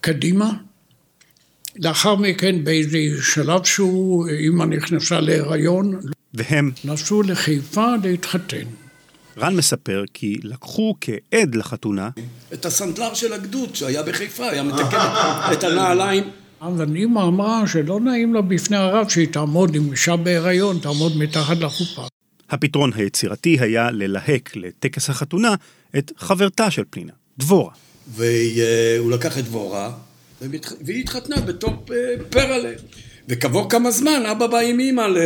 בקדימה. לאחר מכן באיזה שלב שהוא, אימא נכנסה להיריון, והם, נסעו לחיפה להתחתן. רן מספר כי לקחו כעד לחתונה את הסנדלר של הגדוד שהיה בחיפה, היה מתקן את הנעליים. אבל אימא אמרה שלא נעים לה בפני הרב שהיא תעמוד עם אישה בהיריון, תעמוד מתחת לחופה. הפתרון היצירתי היה ללהק לטקס החתונה את חברתה של פנינה, דבורה. והוא לקח את דבורה, והיא התח- והיא התחתנה בתור אה, פרלה. וכעבור כמה זמן אבא בא עם ל-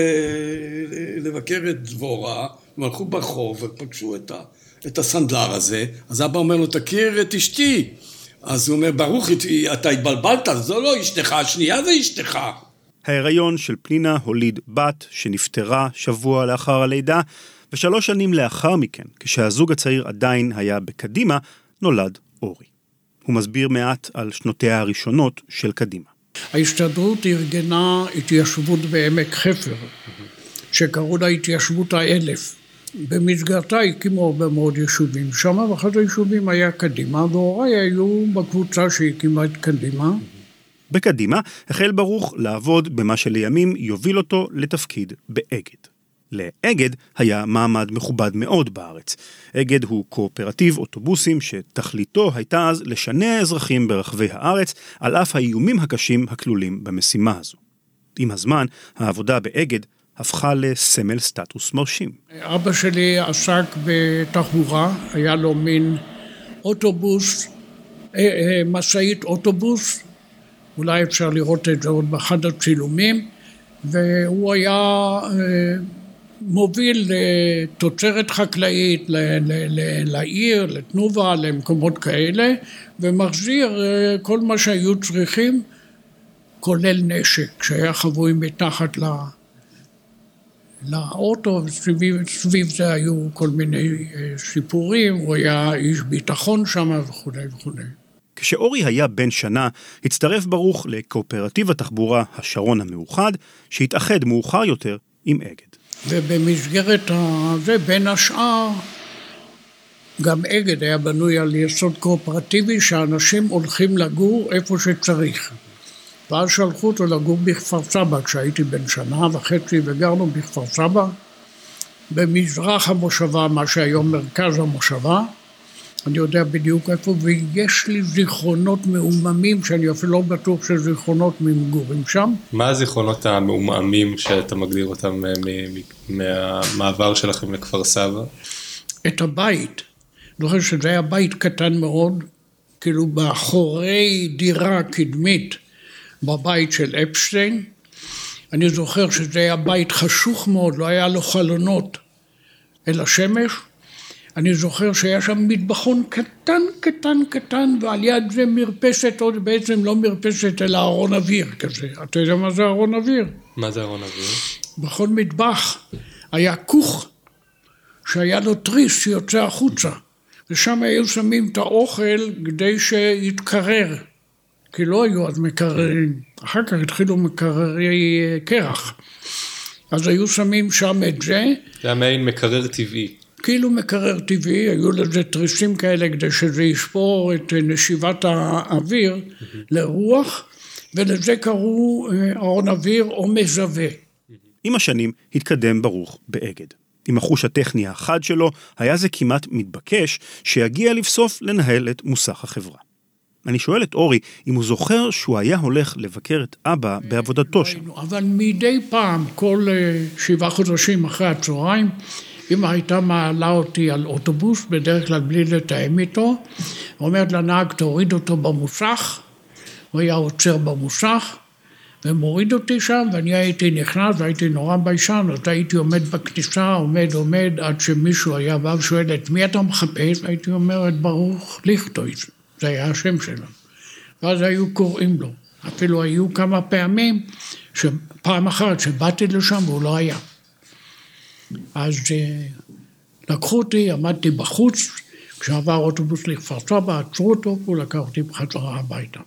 לבקר את דבורה, הם הלכו ברחוב ופגשו את, ה- את הסנדלר הזה, אז אבא אומר לו, תכיר את אשתי. אז הוא אומר, ברוך, אתה התבלבלת, זו לא אשתך, השנייה זה אשתך. ההיריון של פנינה הוליד בת שנפטרה שבוע לאחר הלידה, ושלוש שנים לאחר מכן, כשהזוג הצעיר עדיין היה בקדימה, נולד אורי. הוא מסביר מעט על שנותיה הראשונות של קדימה. ההסתדרות ארגנה התיישבות בעמק חפר, שקראו לה התיישבות האלף. במסגרתה הקימו הרבה מאוד יישובים שם, ואחד היישובים היה קדימה, והוריי היו בקבוצה שהקימה את קדימה. בקדימה החל ברוך לעבוד במה שלימים יוביל אותו לתפקיד באגד. לאגד היה מעמד מכובד מאוד בארץ. אגד הוא קואופרטיב אוטובוסים שתכליתו הייתה אז לשנע אזרחים ברחבי הארץ, על אף האיומים הקשים הכלולים במשימה הזו. עם הזמן, העבודה באגד הפכה לסמל סטטוס מרשים. אבא שלי עסק בתחבורה, היה לו מין אוטובוס, אה, אה, משאית אוטובוס, אולי אפשר לראות את זה עוד באחד הצילומים, והוא היה אה, מוביל תוצרת חקלאית ל- ל- ל- לעיר, לתנובה, למקומות כאלה, ומחזיר אה, כל מה שהיו צריכים, כולל נשק, שהיה חבוי מתחת ל... לאוטו, וסביב זה היו כל מיני אה, סיפורים, הוא היה איש ביטחון שם וכולי וכולי. כשאורי היה בן שנה, הצטרף ברוך לקואופרטיב התחבורה השרון המאוחד, שהתאחד מאוחר יותר עם אגד. ובמסגרת הזה, בין השאר, גם אגד היה בנוי על יסוד קואופרטיבי שאנשים הולכים לגור איפה שצריך. ואז שלחו אותו לגור בכפר סבא כשהייתי בן שנה וחצי וגרנו בכפר סבא, במזרח המושבה, מה שהיום מרכז המושבה. אני יודע בדיוק איפה, ויש לי זיכרונות מעוממים שאני אפילו לא בטוח שזיכרונות ממגורים שם. מה הזיכרונות המעומעמים שאתה מגדיר אותם אה, מהמעבר שלכם לכפר סבא? את הבית. אני זוכר שזה היה בית קטן מאוד, כאילו מאחורי דירה קדמית בבית של אפשטיין. אני זוכר שזה היה בית חשוך מאוד, לא היה לו חלונות אל השמש. אני זוכר שהיה שם מטבחון קטן, קטן, קטן, ועל יד זה מרפסת, עוד בעצם לא מרפסת, אלא ארון אוויר כזה. אתה יודע מה זה ארון אוויר? מה זה ארון אוויר? בכל מטבח היה כוך שהיה לו תריס שיוצא החוצה, ושם היו שמים את האוכל כדי שיתקרר, כי לא היו אז מקררים, אחר כך התחילו מקררי אה, קרח, אז היו שמים שם את זה, זה היה מעין מקרר טבעי. כאילו מקרר טבעי, היו לזה תריסים כאלה כדי שזה ישפור את אה, נשיבת האוויר לרוח, ולזה קראו אה, ארון אוויר או מזווה. עם השנים התקדם ברוך באגד. עם החוש הטכני החד שלו, היה זה כמעט מתבקש שיגיע לבסוף לנהל את מוסך החברה. אני שואל את אורי אם הוא זוכר שהוא היה הולך לבקר את אבא בעבודתו שם. אבל מדי פעם, כל אה, שבעה חודשים אחרי הצהריים, אמא הייתה מעלה אותי על אוטובוס, בדרך כלל בלי לתאם איתו, אומרת לנהג תוריד אותו במוסך, הוא היה עוצר במוסך ומוריד אותי שם, ואני הייתי נכנס והייתי נורא ביישן, אז הייתי עומד בכניסה, עומד, עומד, עד שמישהו היה בא ושואל את מי אתה מחפש? הייתי אומר את ברוך ליכטויז, זה היה השם שלו. ואז היו קוראים לו. אפילו היו כמה פעמים, פעם אחת שבאתי לשם והוא לא היה. אז אה, לקחו אותי, עמדתי בחוץ, כשעבר אוטובוס לכפר סבא, עצרו אותו, והוא לקח אותי בחזרה הביתה.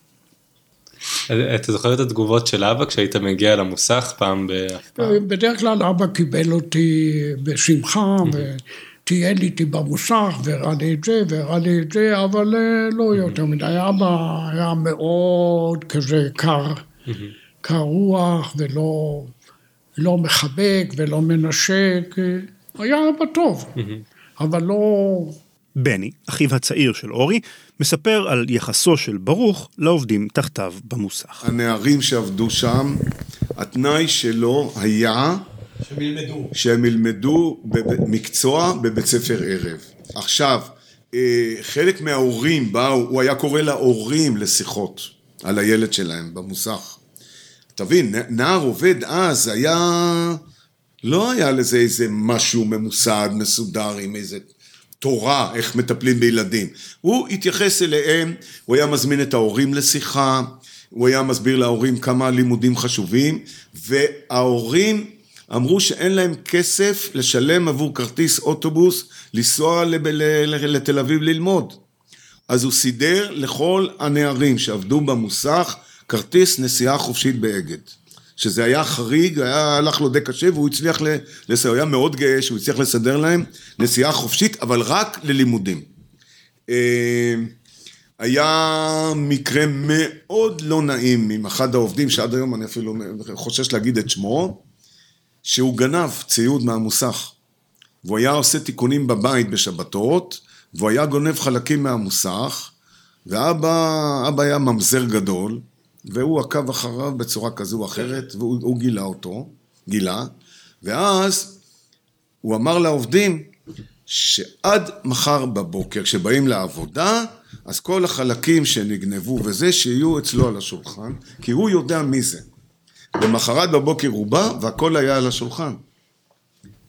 אתה זוכר את התגובות של אבא כשהיית מגיע למוסך פעם בהפעם? בדרך כלל אבא קיבל אותי בשמחה, וטייל איתי במוסך, והראה לי את זה, והראה לי את זה, אבל אה, לא יותר מדי. אבא היה מאוד כזה קר, קר רוח, ולא לא מחבק ולא מנשק. היה אבא טוב, אבל לא... בני, אחיו הצעיר של אורי, מספר על יחסו של ברוך לעובדים תחתיו במוסך. הנערים שעבדו שם, התנאי שלו היה... שהם ילמדו. שהם ילמדו מקצוע בבית ספר ערב. עכשיו, אה, חלק מההורים באו, הוא היה קורא להורים לשיחות על הילד שלהם במוסך. תבין, נער עובד אז היה... לא היה לזה איזה משהו ממוסד, מסודר, עם איזה תורה, איך מטפלים בילדים. הוא התייחס אליהם, הוא היה מזמין את ההורים לשיחה, הוא היה מסביר להורים כמה לימודים חשובים, וההורים אמרו שאין להם כסף לשלם עבור כרטיס אוטובוס, לנסוע לתל אביב ללמוד. אז הוא סידר לכל הנערים שעבדו במוסך כרטיס נסיעה חופשית באגד. שזה היה חריג, היה, הלך לו די קשה והוא הצליח לסדר, הוא היה מאוד גאה שהוא הצליח לסדר להם נסיעה חופשית, אבל רק ללימודים. אה, היה מקרה מאוד לא נעים עם אחד העובדים, שעד היום אני אפילו חושש להגיד את שמו, שהוא גנב ציוד מהמוסך. והוא היה עושה תיקונים בבית בשבתות, והוא היה גונב חלקים מהמוסך, ואבא היה ממזר גדול, והוא עקב אחריו בצורה כזו או אחרת, והוא גילה אותו, גילה, ואז הוא אמר לעובדים שעד מחר בבוקר, כשבאים לעבודה, אז כל החלקים שנגנבו וזה, שיהיו אצלו על השולחן, כי הוא יודע מי זה. למחרת בבוקר הוא בא, והכל היה על השולחן.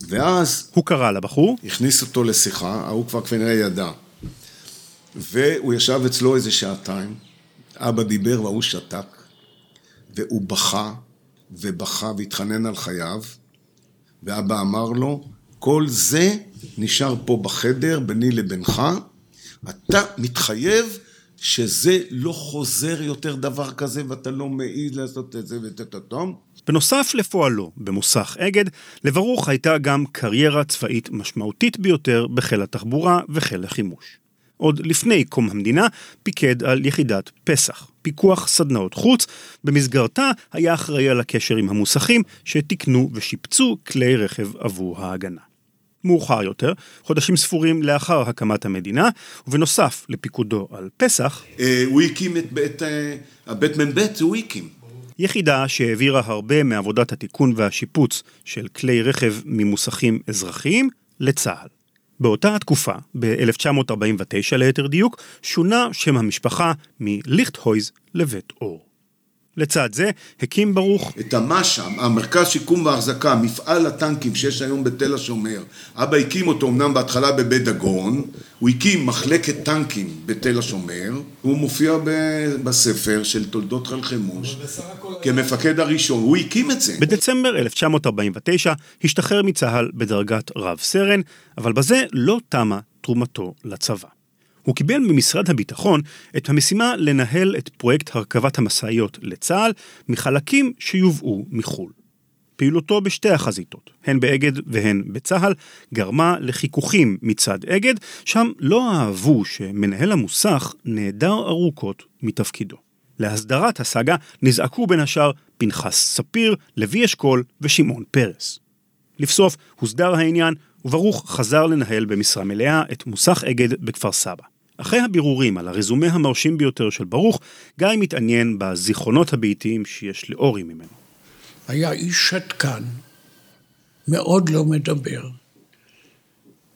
ואז... הוא קרא לבחור? הכניס אותו לשיחה, ההוא כבר כנראה ידע. והוא ישב אצלו איזה שעתיים, אבא דיבר והוא שתק, והוא בכה, ובכה והתחנן על חייו, ואבא אמר לו, כל זה נשאר פה בחדר ביני לבינך, אתה מתחייב שזה לא חוזר יותר דבר כזה ואתה לא מעז לעשות את זה וטטטום. בנוסף לפועלו במוסך אגד, לברוך הייתה גם קריירה צבאית משמעותית ביותר בחיל התחבורה וחיל החימוש. עוד לפני קום המדינה, פיקד על יחידת פסח, פיקוח סדנאות חוץ, במסגרתה היה אחראי על הקשר עם המוסכים שתיקנו ושיפצו כלי רכב עבור ההגנה. מאוחר יותר, חודשים ספורים לאחר הקמת המדינה, ובנוסף לפיקודו על פסח, אה, הוא הקים את בית, אה, הבית מ"ב, הוא הקים. יחידה שהעבירה הרבה מעבודת התיקון והשיפוץ של כלי רכב ממוסכים אזרחיים לצה"ל. באותה התקופה, ב-1949 ליתר דיוק, שונה שם המשפחה מליכטהויז לבית אור. לצד זה, הקים ברוך את המש"ם, המרכז שיקום והחזקה, מפעל הטנקים שיש היום בתל השומר. אבא הקים אותו אמנם בהתחלה בבית דגון, הוא הקים מחלקת טנקים בתל השומר, הוא מופיע בספר של תולדות חיל חימוש כמפקד הראשון, הוא הקים את זה. בדצמבר 1949 השתחרר מצה"ל בדרגת רב סרן, אבל בזה לא תמה תרומתו לצבא. הוא קיבל ממשרד הביטחון את המשימה לנהל את פרויקט הרכבת המשאיות לצה"ל מחלקים שיובאו מחו"ל. פעילותו בשתי החזיתות, הן באגד והן בצה"ל, גרמה לחיכוכים מצד אגד, שם לא אהבו שמנהל המוסך נעדר ארוכות מתפקידו. להסדרת הסאגה נזעקו בין השאר פנחס ספיר, לוי אשכול ושמעון פרס. לבסוף הוסדר העניין, וברוך חזר לנהל במשרה מלאה את מוסך אגד בכפר סבא. אחרי הבירורים על הרזומה המרשים ביותר של ברוך, גיא מתעניין בזיכרונות הביתיים שיש לאורי ממנו. היה איש שתקן, מאוד לא מדבר.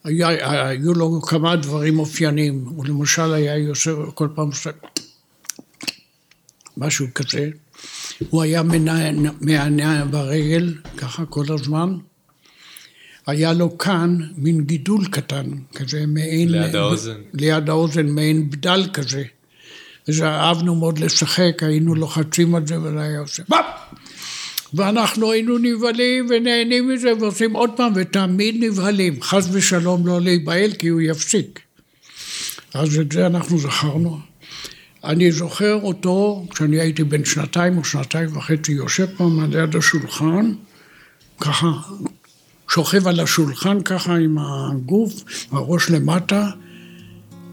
היה, היו לו כמה דברים אופייניים, הוא למשל היה יושב כל פעם ש... משהו כזה. הוא היה מענה ברגל, ככה כל הזמן. היה לו כאן מין גידול קטן, כזה מעין... ליד האוזן. ליד האוזן, מעין בדל כזה. אז אהבנו מאוד לשחק, היינו לוחצים על זה וזה היה עושה! ואנחנו היינו נבהלים ונהנים מזה ועושים עוד פעם ותמיד נבהלים, חס ושלום לא להיבהל כי הוא יפסיק. אז את זה אנחנו זכרנו. אני זוכר אותו כשאני הייתי בן שנתיים או שנתיים וחצי יושב פעם על יד השולחן, ככה שוכב על השולחן ככה עם הגוף, הראש למטה,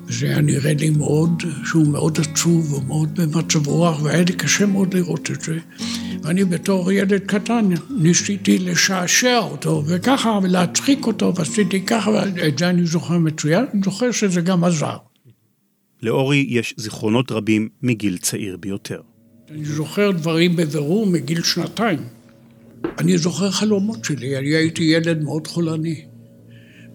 זה היה נראה לי מאוד, שהוא מאוד עצוב ומאוד במצב רוח, והיה לי קשה מאוד לראות את זה. ואני בתור ילד קטן ניסיתי לשעשע אותו, וככה, ולהצחיק אותו, ועשיתי ככה, ואת זה אני זוכר מצוין, אני זוכר שזה גם עזר. לאורי יש זיכרונות רבים מגיל צעיר ביותר. אני זוכר דברים בבירור מגיל שנתיים. אני זוכר חלומות שלי, אני הייתי ילד מאוד חולני.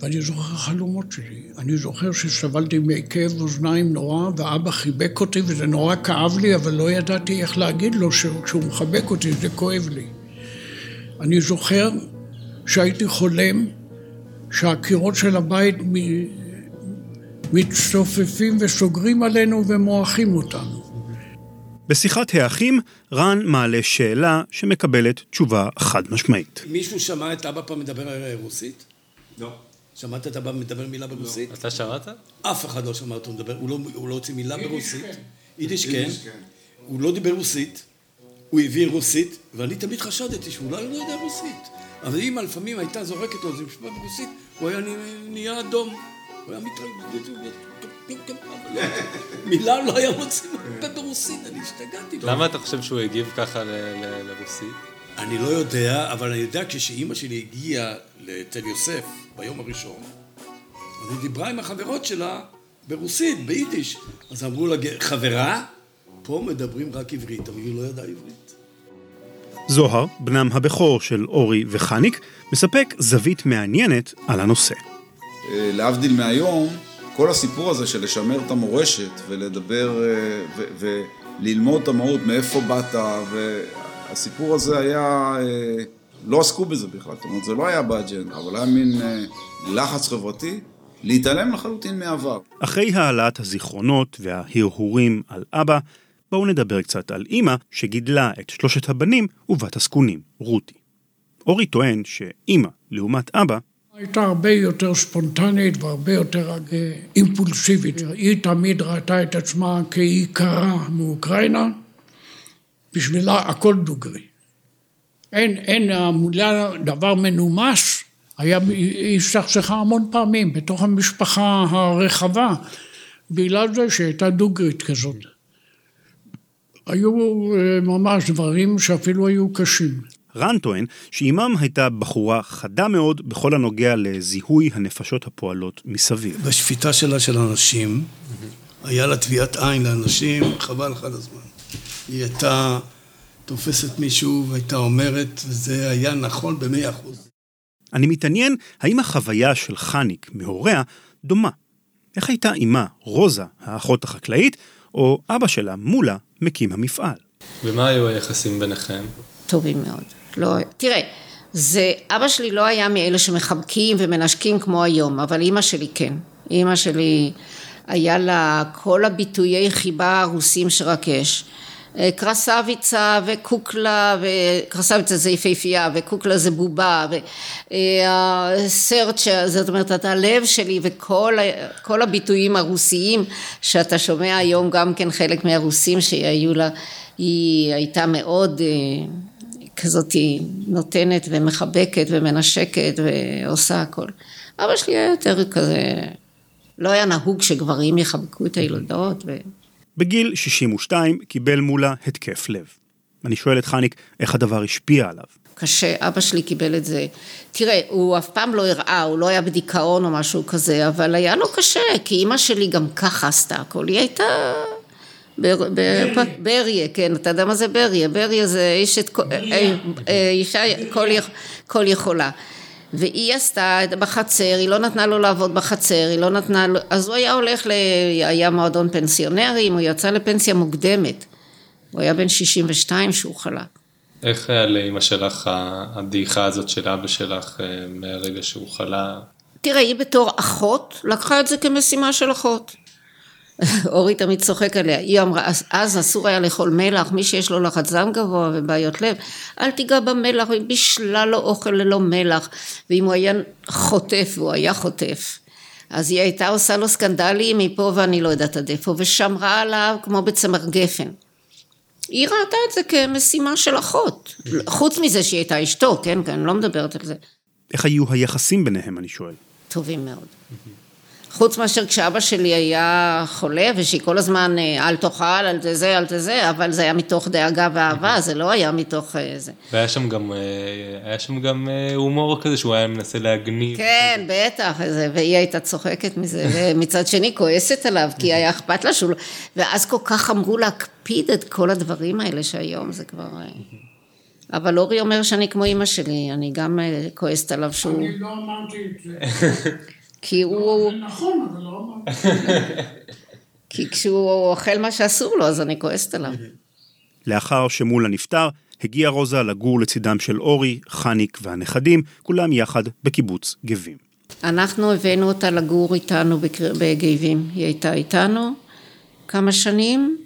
ואני זוכר חלומות שלי. אני זוכר שסבלתי מכאב אוזניים נורא, ואבא חיבק אותי, וזה נורא כאב לי, אבל לא ידעתי איך להגיד לו שכשהוא מחבק אותי זה כואב לי. אני זוכר שהייתי חולם שהקירות של הבית מצטופפים וסוגרים עלינו ומועכים אותנו. בשיחת האחים, רן מעלה שאלה שמקבלת תשובה חד משמעית. מישהו שמע את אבא פעם מדבר רוסית? לא. שמעת את אבא מדבר מילה ברוסית? אתה שמעת? אף אחד לא שמע אותו מדבר, הוא לא, הוא לא הוציא מילה ברוסית. כן. יידיש כן. כן. הוא לא דיבר רוסית, הוא הבין רוסית, ואני תמיד חשדתי שהוא אולי לא יודע רוסית. אבל אמא לפעמים הייתה זורקת לו איזה משפט ברוסית, הוא היה נהיה אדום. הוא היה מתרגש, מילה לא היה מוציא מהפה ברוסית, אני השתגעתי. למה אתה חושב שהוא הגיב ככה לרוסית? אני לא יודע, אבל אני יודע כשאימא שלי הגיעה לתל יוסף ביום הראשון, אז היא דיברה עם החברות שלה ברוסית, ביידיש. אז אמרו לה, חברה, פה מדברים רק עברית, אבל היא לא ידעה עברית. זוהר, בנם הבכור של אורי וחניק, מספק זווית מעניינת על הנושא. אה, להבדיל מהיום, כל הסיפור הזה של לשמר את המורשת ולדבר אה, וללמוד את המהות, מאיפה באת, והסיפור הזה היה, אה, לא עסקו בזה בכלל, זאת אומרת זה לא היה באג'נדה, אבל היה מין לחץ חברתי להתעלם לחלוטין מעבר. אחרי העלאת הזיכרונות וההרהורים על אבא, בואו נדבר קצת על אימא שגידלה את שלושת הבנים ובת הזקונים, רותי. אורי טוען שאימא, לעומת אבא, הייתה הרבה יותר ספונטנית והרבה יותר אה, אימפולסיבית. היא תמיד ראתה את עצמה כעיקרה מאוקראינה, בשבילה הכל דוגרי. אין, אין המילה דבר מנומס, היה, היא הסתכסכה המון פעמים בתוך המשפחה הרחבה, בגלל זה שהייתה דוגרית כזאת. היו אה, ממש דברים שאפילו היו קשים. רן טוען שאימם הייתה בחורה חדה מאוד בכל הנוגע לזיהוי הנפשות הפועלות מסביב. בשפיטה שלה של אנשים, היה לה טביעת עין לאנשים, חבל לך על הזמן. היא הייתה תופסת מישהו והייתה אומרת, וזה היה נכון במאה אחוז. אני מתעניין האם החוויה של חניק מהוריה דומה. איך הייתה אמה, רוזה, האחות החקלאית, או אבא שלה, מולה, מקים המפעל. ומה היו היחסים ביניכם? טובים מאוד. לא, תראה, זה, אבא שלי לא היה מאלה שמחבקים ומנשקים כמו היום, אבל אימא שלי כן. אימא שלי, היה לה כל הביטויי חיבה הרוסים שרק יש. אה, קרסביצה וקוקלה, וקרסביצה זה יפהפייה, וקוקלה זה בובה, והסרט, זאת אומרת, את הלב שלי וכל הביטויים הרוסיים שאתה שומע היום גם כן חלק מהרוסים שהיו לה, היא הייתה מאוד אה, כזאת נותנת ומחבקת ומנשקת ועושה הכל. אבא שלי היה יותר כזה, לא היה נהוג שגברים יחבקו את הילדות. ו... בגיל 62 קיבל מולה התקף לב. אני שואל את חניק איך הדבר השפיע עליו. קשה, אבא שלי קיבל את זה. תראה, הוא אף פעם לא הראה, הוא לא היה בדיכאון או משהו כזה, אבל היה לו קשה, כי אימא שלי גם ככה עשתה הכל, היא הייתה... בריה, כן, אתה יודע מה זה בריה? בריה זה אשת, אה, אה, אישה כל יכולה. והיא עשתה בחצר, היא לא נתנה לו לעבוד בחצר, היא לא נתנה לו, אז הוא היה הולך, ל... היה מועדון פנסיונרים, הוא יצא לפנסיה מוקדמת. הוא היה בן 62 שהוא חלה. איך היה לאמא שלך הדעיכה הזאת של אבא שלך אה, מהרגע שהוא חלה? תראה, היא בתור אחות, לקחה את זה כמשימה של אחות. אורי תמיד צוחק עליה, היא אמרה, אז, אז אסור היה לאכול מלח, מי שיש לו לחץ דם גבוה ובעיות לב, אל תיגע במלח, היא בישלה לו אוכל ללא מלח, ואם הוא היה חוטף, והוא היה חוטף, אז היא הייתה עושה לו סקנדלים מפה ואני לא יודעת עד איפה, ושמרה עליו כמו בצמר גפן. היא ראתה את זה כמשימה של אחות, חוץ מזה שהיא הייתה אשתו, כן, כן, אני לא מדברת על זה. איך היו היחסים ביניהם, אני שואל. טובים מאוד. חוץ מאשר כשאבא שלי היה חולה, ושהיא כל הזמן אה, אל תאכל, אל תזה, אל תזה, אבל זה היה מתוך דאגה ואהבה, זה לא היה מתוך אה, זה. והיה שם גם, אה, היה שם גם הומור כזה שהוא היה מנסה להגניב. כן, בטח, זה, והיא הייתה צוחקת מזה, ומצד שני כועסת עליו, כי היה אכפת לה שהוא... לא- ואז כל כך אמרו להקפיד את כל הדברים האלה שהיום זה כבר... אבל אורי אומר שאני כמו אימא שלי, אני גם כועסת עליו שהוא... אני לא אמרתי את זה. כי הוא... זה נכון, אבל לא אמרתי. כי כשהוא אוכל מה שאסור לו, אז אני כועסת עליו. לאחר שמולה נפטר, הגיעה רוזה לגור לצידם של אורי, חניק והנכדים, כולם יחד בקיבוץ גבים. אנחנו הבאנו אותה לגור איתנו בקר- בגבים. היא הייתה איתנו כמה שנים,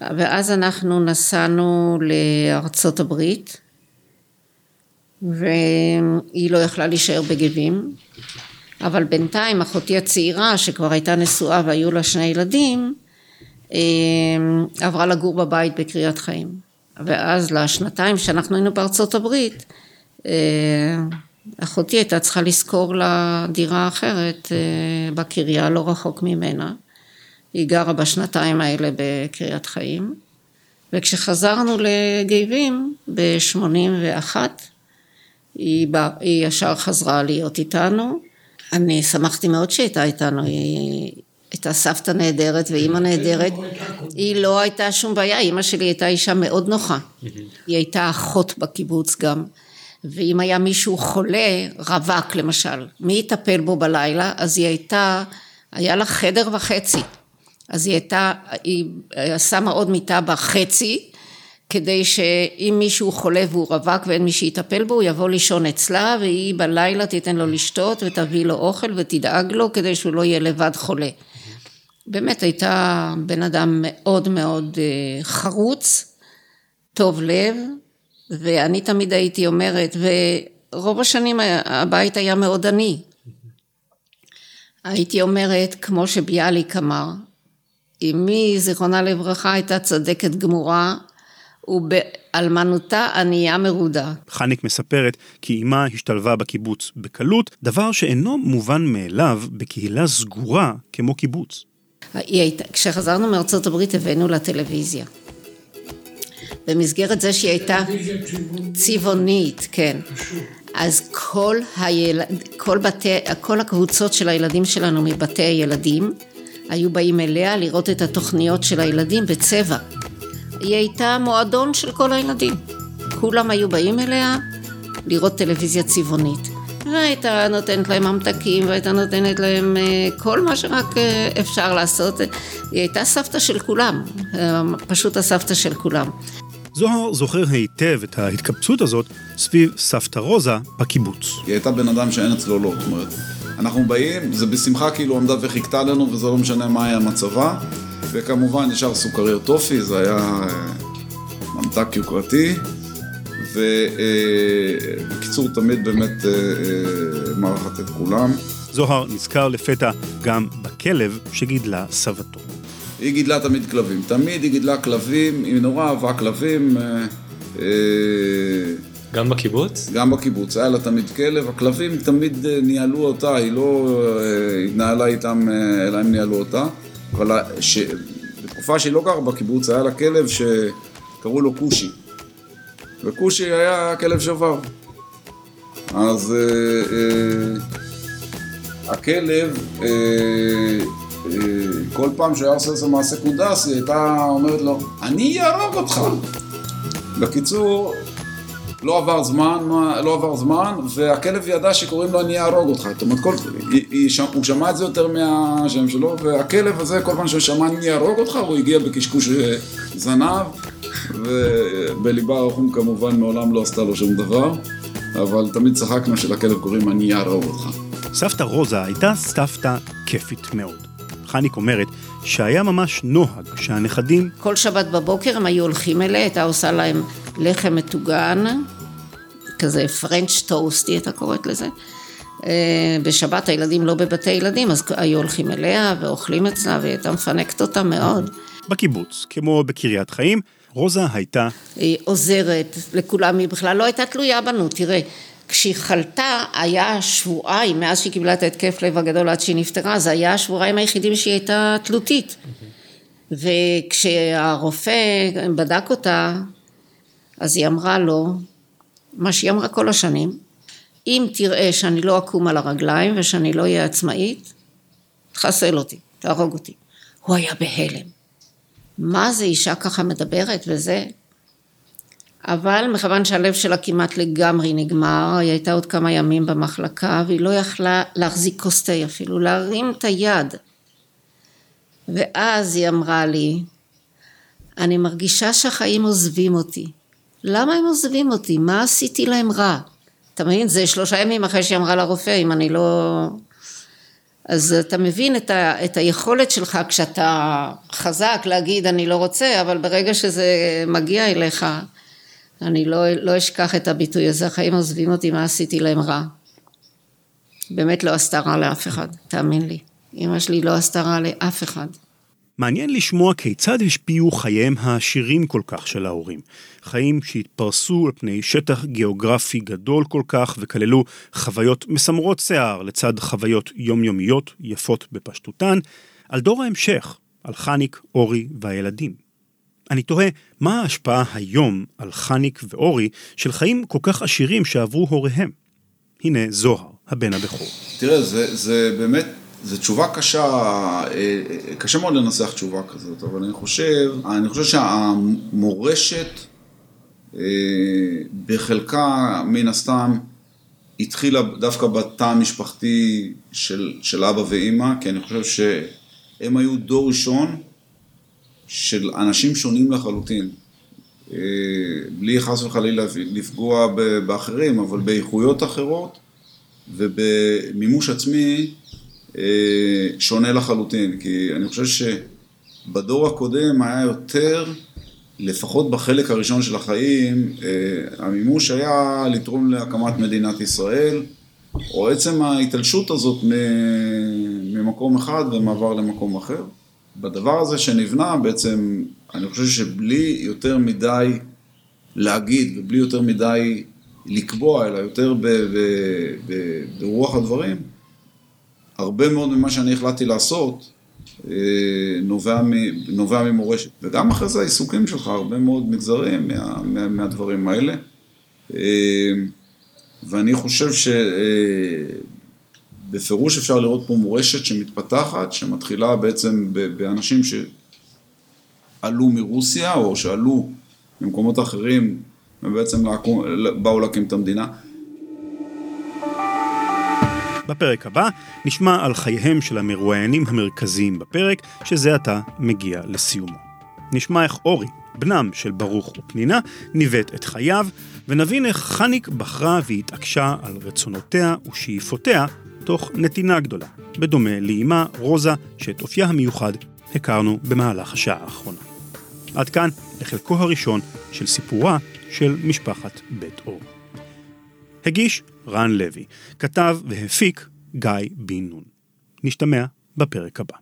ואז אנחנו נסענו לארצות הברית, והיא לא יכלה להישאר בגבים, אבל בינתיים אחותי הצעירה, שכבר הייתה נשואה והיו לה שני ילדים, אה, עברה לגור בבית בקריית חיים. ואז לשנתיים שאנחנו היינו בארצות הברית, אה, אחותי הייתה צריכה לשכור לה דירה אחרת אה, בקריה, לא רחוק ממנה. היא גרה בשנתיים האלה בקריית חיים. וכשחזרנו לגבים ב-81, היא, היא ישר חזרה להיות איתנו. אני שמחתי מאוד שהייתה איתנו, היא הייתה סבתא נהדרת ואימא נהדרת. היא לא הייתה שום בעיה, אימא שלי הייתה אישה מאוד נוחה. היא הייתה אחות בקיבוץ גם. ואם היה מישהו חולה, רווק למשל, מי יטפל בו בלילה? אז היא הייתה, היה לה חדר וחצי. אז היא הייתה, היא שמה עוד מיטה בחצי, כדי שאם מישהו חולה והוא רווק ואין מי שיטפל בו, הוא יבוא לישון אצלה, והיא בלילה תיתן לו לשתות ותביא לו אוכל ותדאג לו, כדי שהוא לא יהיה לבד חולה. באמת הייתה בן אדם מאוד מאוד אה, חרוץ, טוב לב, ואני תמיד הייתי אומרת, ורוב השנים הבית היה מאוד עני. הייתי אומרת, כמו שביאליק אמר, אמי, זיכרונה לברכה, הייתה צדקת גמורה, ובאלמנותה ענייה מרודה. חניק מספרת כי אמה השתלבה בקיבוץ בקלות, דבר שאינו מובן מאליו בקהילה סגורה כמו קיבוץ. היא הייתה, כשחזרנו מארצות הברית הבאנו לה טלוויזיה. במסגרת זה שהיא הייתה צבעונית, כן. אז כל, היל... כל, בתי... כל הקבוצות של הילדים שלנו מבתי הילדים היו באים אליה לראות את התוכניות של הילדים בצבע. היא הייתה מועדון של כל הילדים. כולם היו באים אליה לראות טלוויזיה צבעונית. והייתה נותנת להם ממתקים והייתה נותנת להם אה, כל מה שרק אה, אפשר לעשות. היא הייתה סבתא של כולם, אה, פשוט הסבתא של כולם. זוהר זוכר היטב את ההתקבצות הזאת סביב סבתא רוזה בקיבוץ. היא הייתה בן אדם שאין אצלו לא, זאת אומרת, אנחנו באים, זה בשמחה כאילו עמדה וחיכתה לנו וזה לא משנה מה היה מצבה, וכמובן ישר סוכריר טופי, זה היה אה, ממתק יוקרתי, ובקיצור תמיד באמת אה, אה, מארחת את כולם. זוהר נזכר לפתע גם בכלב שגידלה סבתו. היא גידלה תמיד כלבים, תמיד היא גידלה כלבים, היא נורא אהבה כלבים. אה, אה, גם בקיבוץ? גם בקיבוץ, היה לה תמיד כלב, הכלבים תמיד אה, ניהלו אותה, היא לא אה, התנהלה איתם, אה, אלא הם ניהלו אותה, אבל ש... בתקופה שהיא לא גרה בקיבוץ, היה לה כלב שקראו לו כושי, וכושי היה כלב שבר. אז אה, אה, הכלב, אה, אה, כל פעם שהוא היה עושה איזה מעשה קודס, היא הייתה אומרת לו, אני אהרוג אותך. בקיצור, לא עבר זמן, מה- לא עבר זמן, והכלב ידע שקוראים לו אני אהרוג אותך. זאת אומרת, כל, היא, היא, הוא שמע את זה יותר מהשם שלו, והכלב הזה, כל פעם שהוא שמע אני אהרוג אותך, הוא הגיע בקשקוש אה, זנב, ובליבה הרחום כמובן מעולם לא עשתה לו שום דבר, אבל תמיד צחקנו שלכלב קוראים אני אהרוג אותך. סבתא רוזה הייתה סבתא כיפית מאוד. חניק אומרת שהיה ממש נוהג שהנכדים... כל שבת בבוקר הם היו הולכים אליה, הייתה עושה להם לחם מטוגן, כזה פרנץ' טוסט, היא הייתה קוראת לזה. אה, בשבת הילדים לא בבתי ילדים, אז היו הולכים אליה ואוכלים אצלה, והיא הייתה מפנקת אותה מאוד. בקיבוץ, כמו בקריית חיים, רוזה הייתה... היא עוזרת לכולם, היא בכלל לא הייתה תלויה בנו, תראה. כשהיא חלתה, היה שבועיים, מאז שהיא קיבלה את ההתקף לב הגדול עד שהיא נפטרה, זה היה השבועיים היחידים שהיא הייתה תלותית. וכשהרופא בדק אותה, אז היא אמרה לו, מה שהיא אמרה כל השנים, אם תראה שאני לא אקום על הרגליים ושאני לא אהיה עצמאית, תחסל אותי, תהרוג אותי. הוא היה בהלם. מה זה אישה ככה מדברת וזה? אבל מכיוון שהלב שלה כמעט לגמרי נגמר, היא הייתה עוד כמה ימים במחלקה והיא לא יכלה להחזיק כוס תה אפילו, להרים את היד. ואז היא אמרה לי, אני מרגישה שהחיים עוזבים אותי. למה הם עוזבים אותי? מה עשיתי להם רע? אתה מבין? זה שלושה ימים אחרי שהיא אמרה לרופא, אם אני לא... אז אתה מבין את, ה, את היכולת שלך כשאתה חזק להגיד אני לא רוצה, אבל ברגע שזה מגיע אליך, אני לא, לא אשכח את הביטוי הזה, החיים עוזבים אותי, מה עשיתי להם רע. באמת לא עשתה רע לאף אחד, תאמין לי. אמא שלי לא עשתה רע לאף אחד. מעניין לשמוע כיצד השפיעו חייהם העשירים כל כך של ההורים. חיים שהתפרסו על פני שטח גיאוגרפי גדול כל כך וכללו חוויות מסמרות שיער לצד חוויות יומיומיות יפות בפשטותן, על דור ההמשך, על חניק, אורי והילדים. אני תוהה, מה ההשפעה היום על חניק ואורי של חיים כל כך עשירים שעברו הוריהם? הנה זוהר, הבן הבכור. תראה, זה, זה באמת, זו תשובה קשה, אה, קשה מאוד לנסח תשובה כזאת, אבל אני חושב, אני חושב שהמורשת אה, בחלקה, מן הסתם, התחילה דווקא בתא המשפחתי של, של אבא ואימא, כי אני חושב שהם היו דור ראשון של אנשים שונים לחלוטין. אה, בלי חס וחלילה לפגוע באחרים, אבל באיכויות אחרות ובמימוש עצמי שונה לחלוטין. כי אני חושב שבדור הקודם היה יותר, לפחות בחלק הראשון של החיים, אה, המימוש היה לתרום להקמת מדינת ישראל, או עצם ההתעלשות הזאת ממקום אחד ומעבר למקום אחר. בדבר הזה שנבנה בעצם, אני חושב שבלי יותר מדי להגיד ובלי יותר מדי לקבוע, אלא יותר ברוח הדברים, הרבה מאוד ממה שאני החלטתי לעשות אה, נובע, נובע ממורשת. וגם אחרי זה העיסוקים שלך, הרבה מאוד מגזרים מה, מה, מהדברים האלה. אה, ואני חושב ש... אה, אפשר לראות פה מורשת שמתפתחת, שמתחילה בעצם באנשים שעלו מרוסיה או שעלו ממקומות אחרים ובעצם באו להקים את המדינה. בפרק הבא נשמע על חייהם של המרואיינים המרכזיים בפרק, שזה עתה מגיע לסיומו. נשמע איך אורי, בנם של ברוך ופנינה, ניווט את חייו, ונבין איך חניק בחרה והתעקשה על רצונותיה ושאיפותיה תוך נתינה גדולה, בדומה לאימה רוזה, שאת אופייה המיוחד הכרנו במהלך השעה האחרונה. עד כאן לחלקו הראשון של סיפורה של משפחת בית אור. הגיש רן לוי, כתב והפיק גיא בן נון. נשתמע בפרק הבא.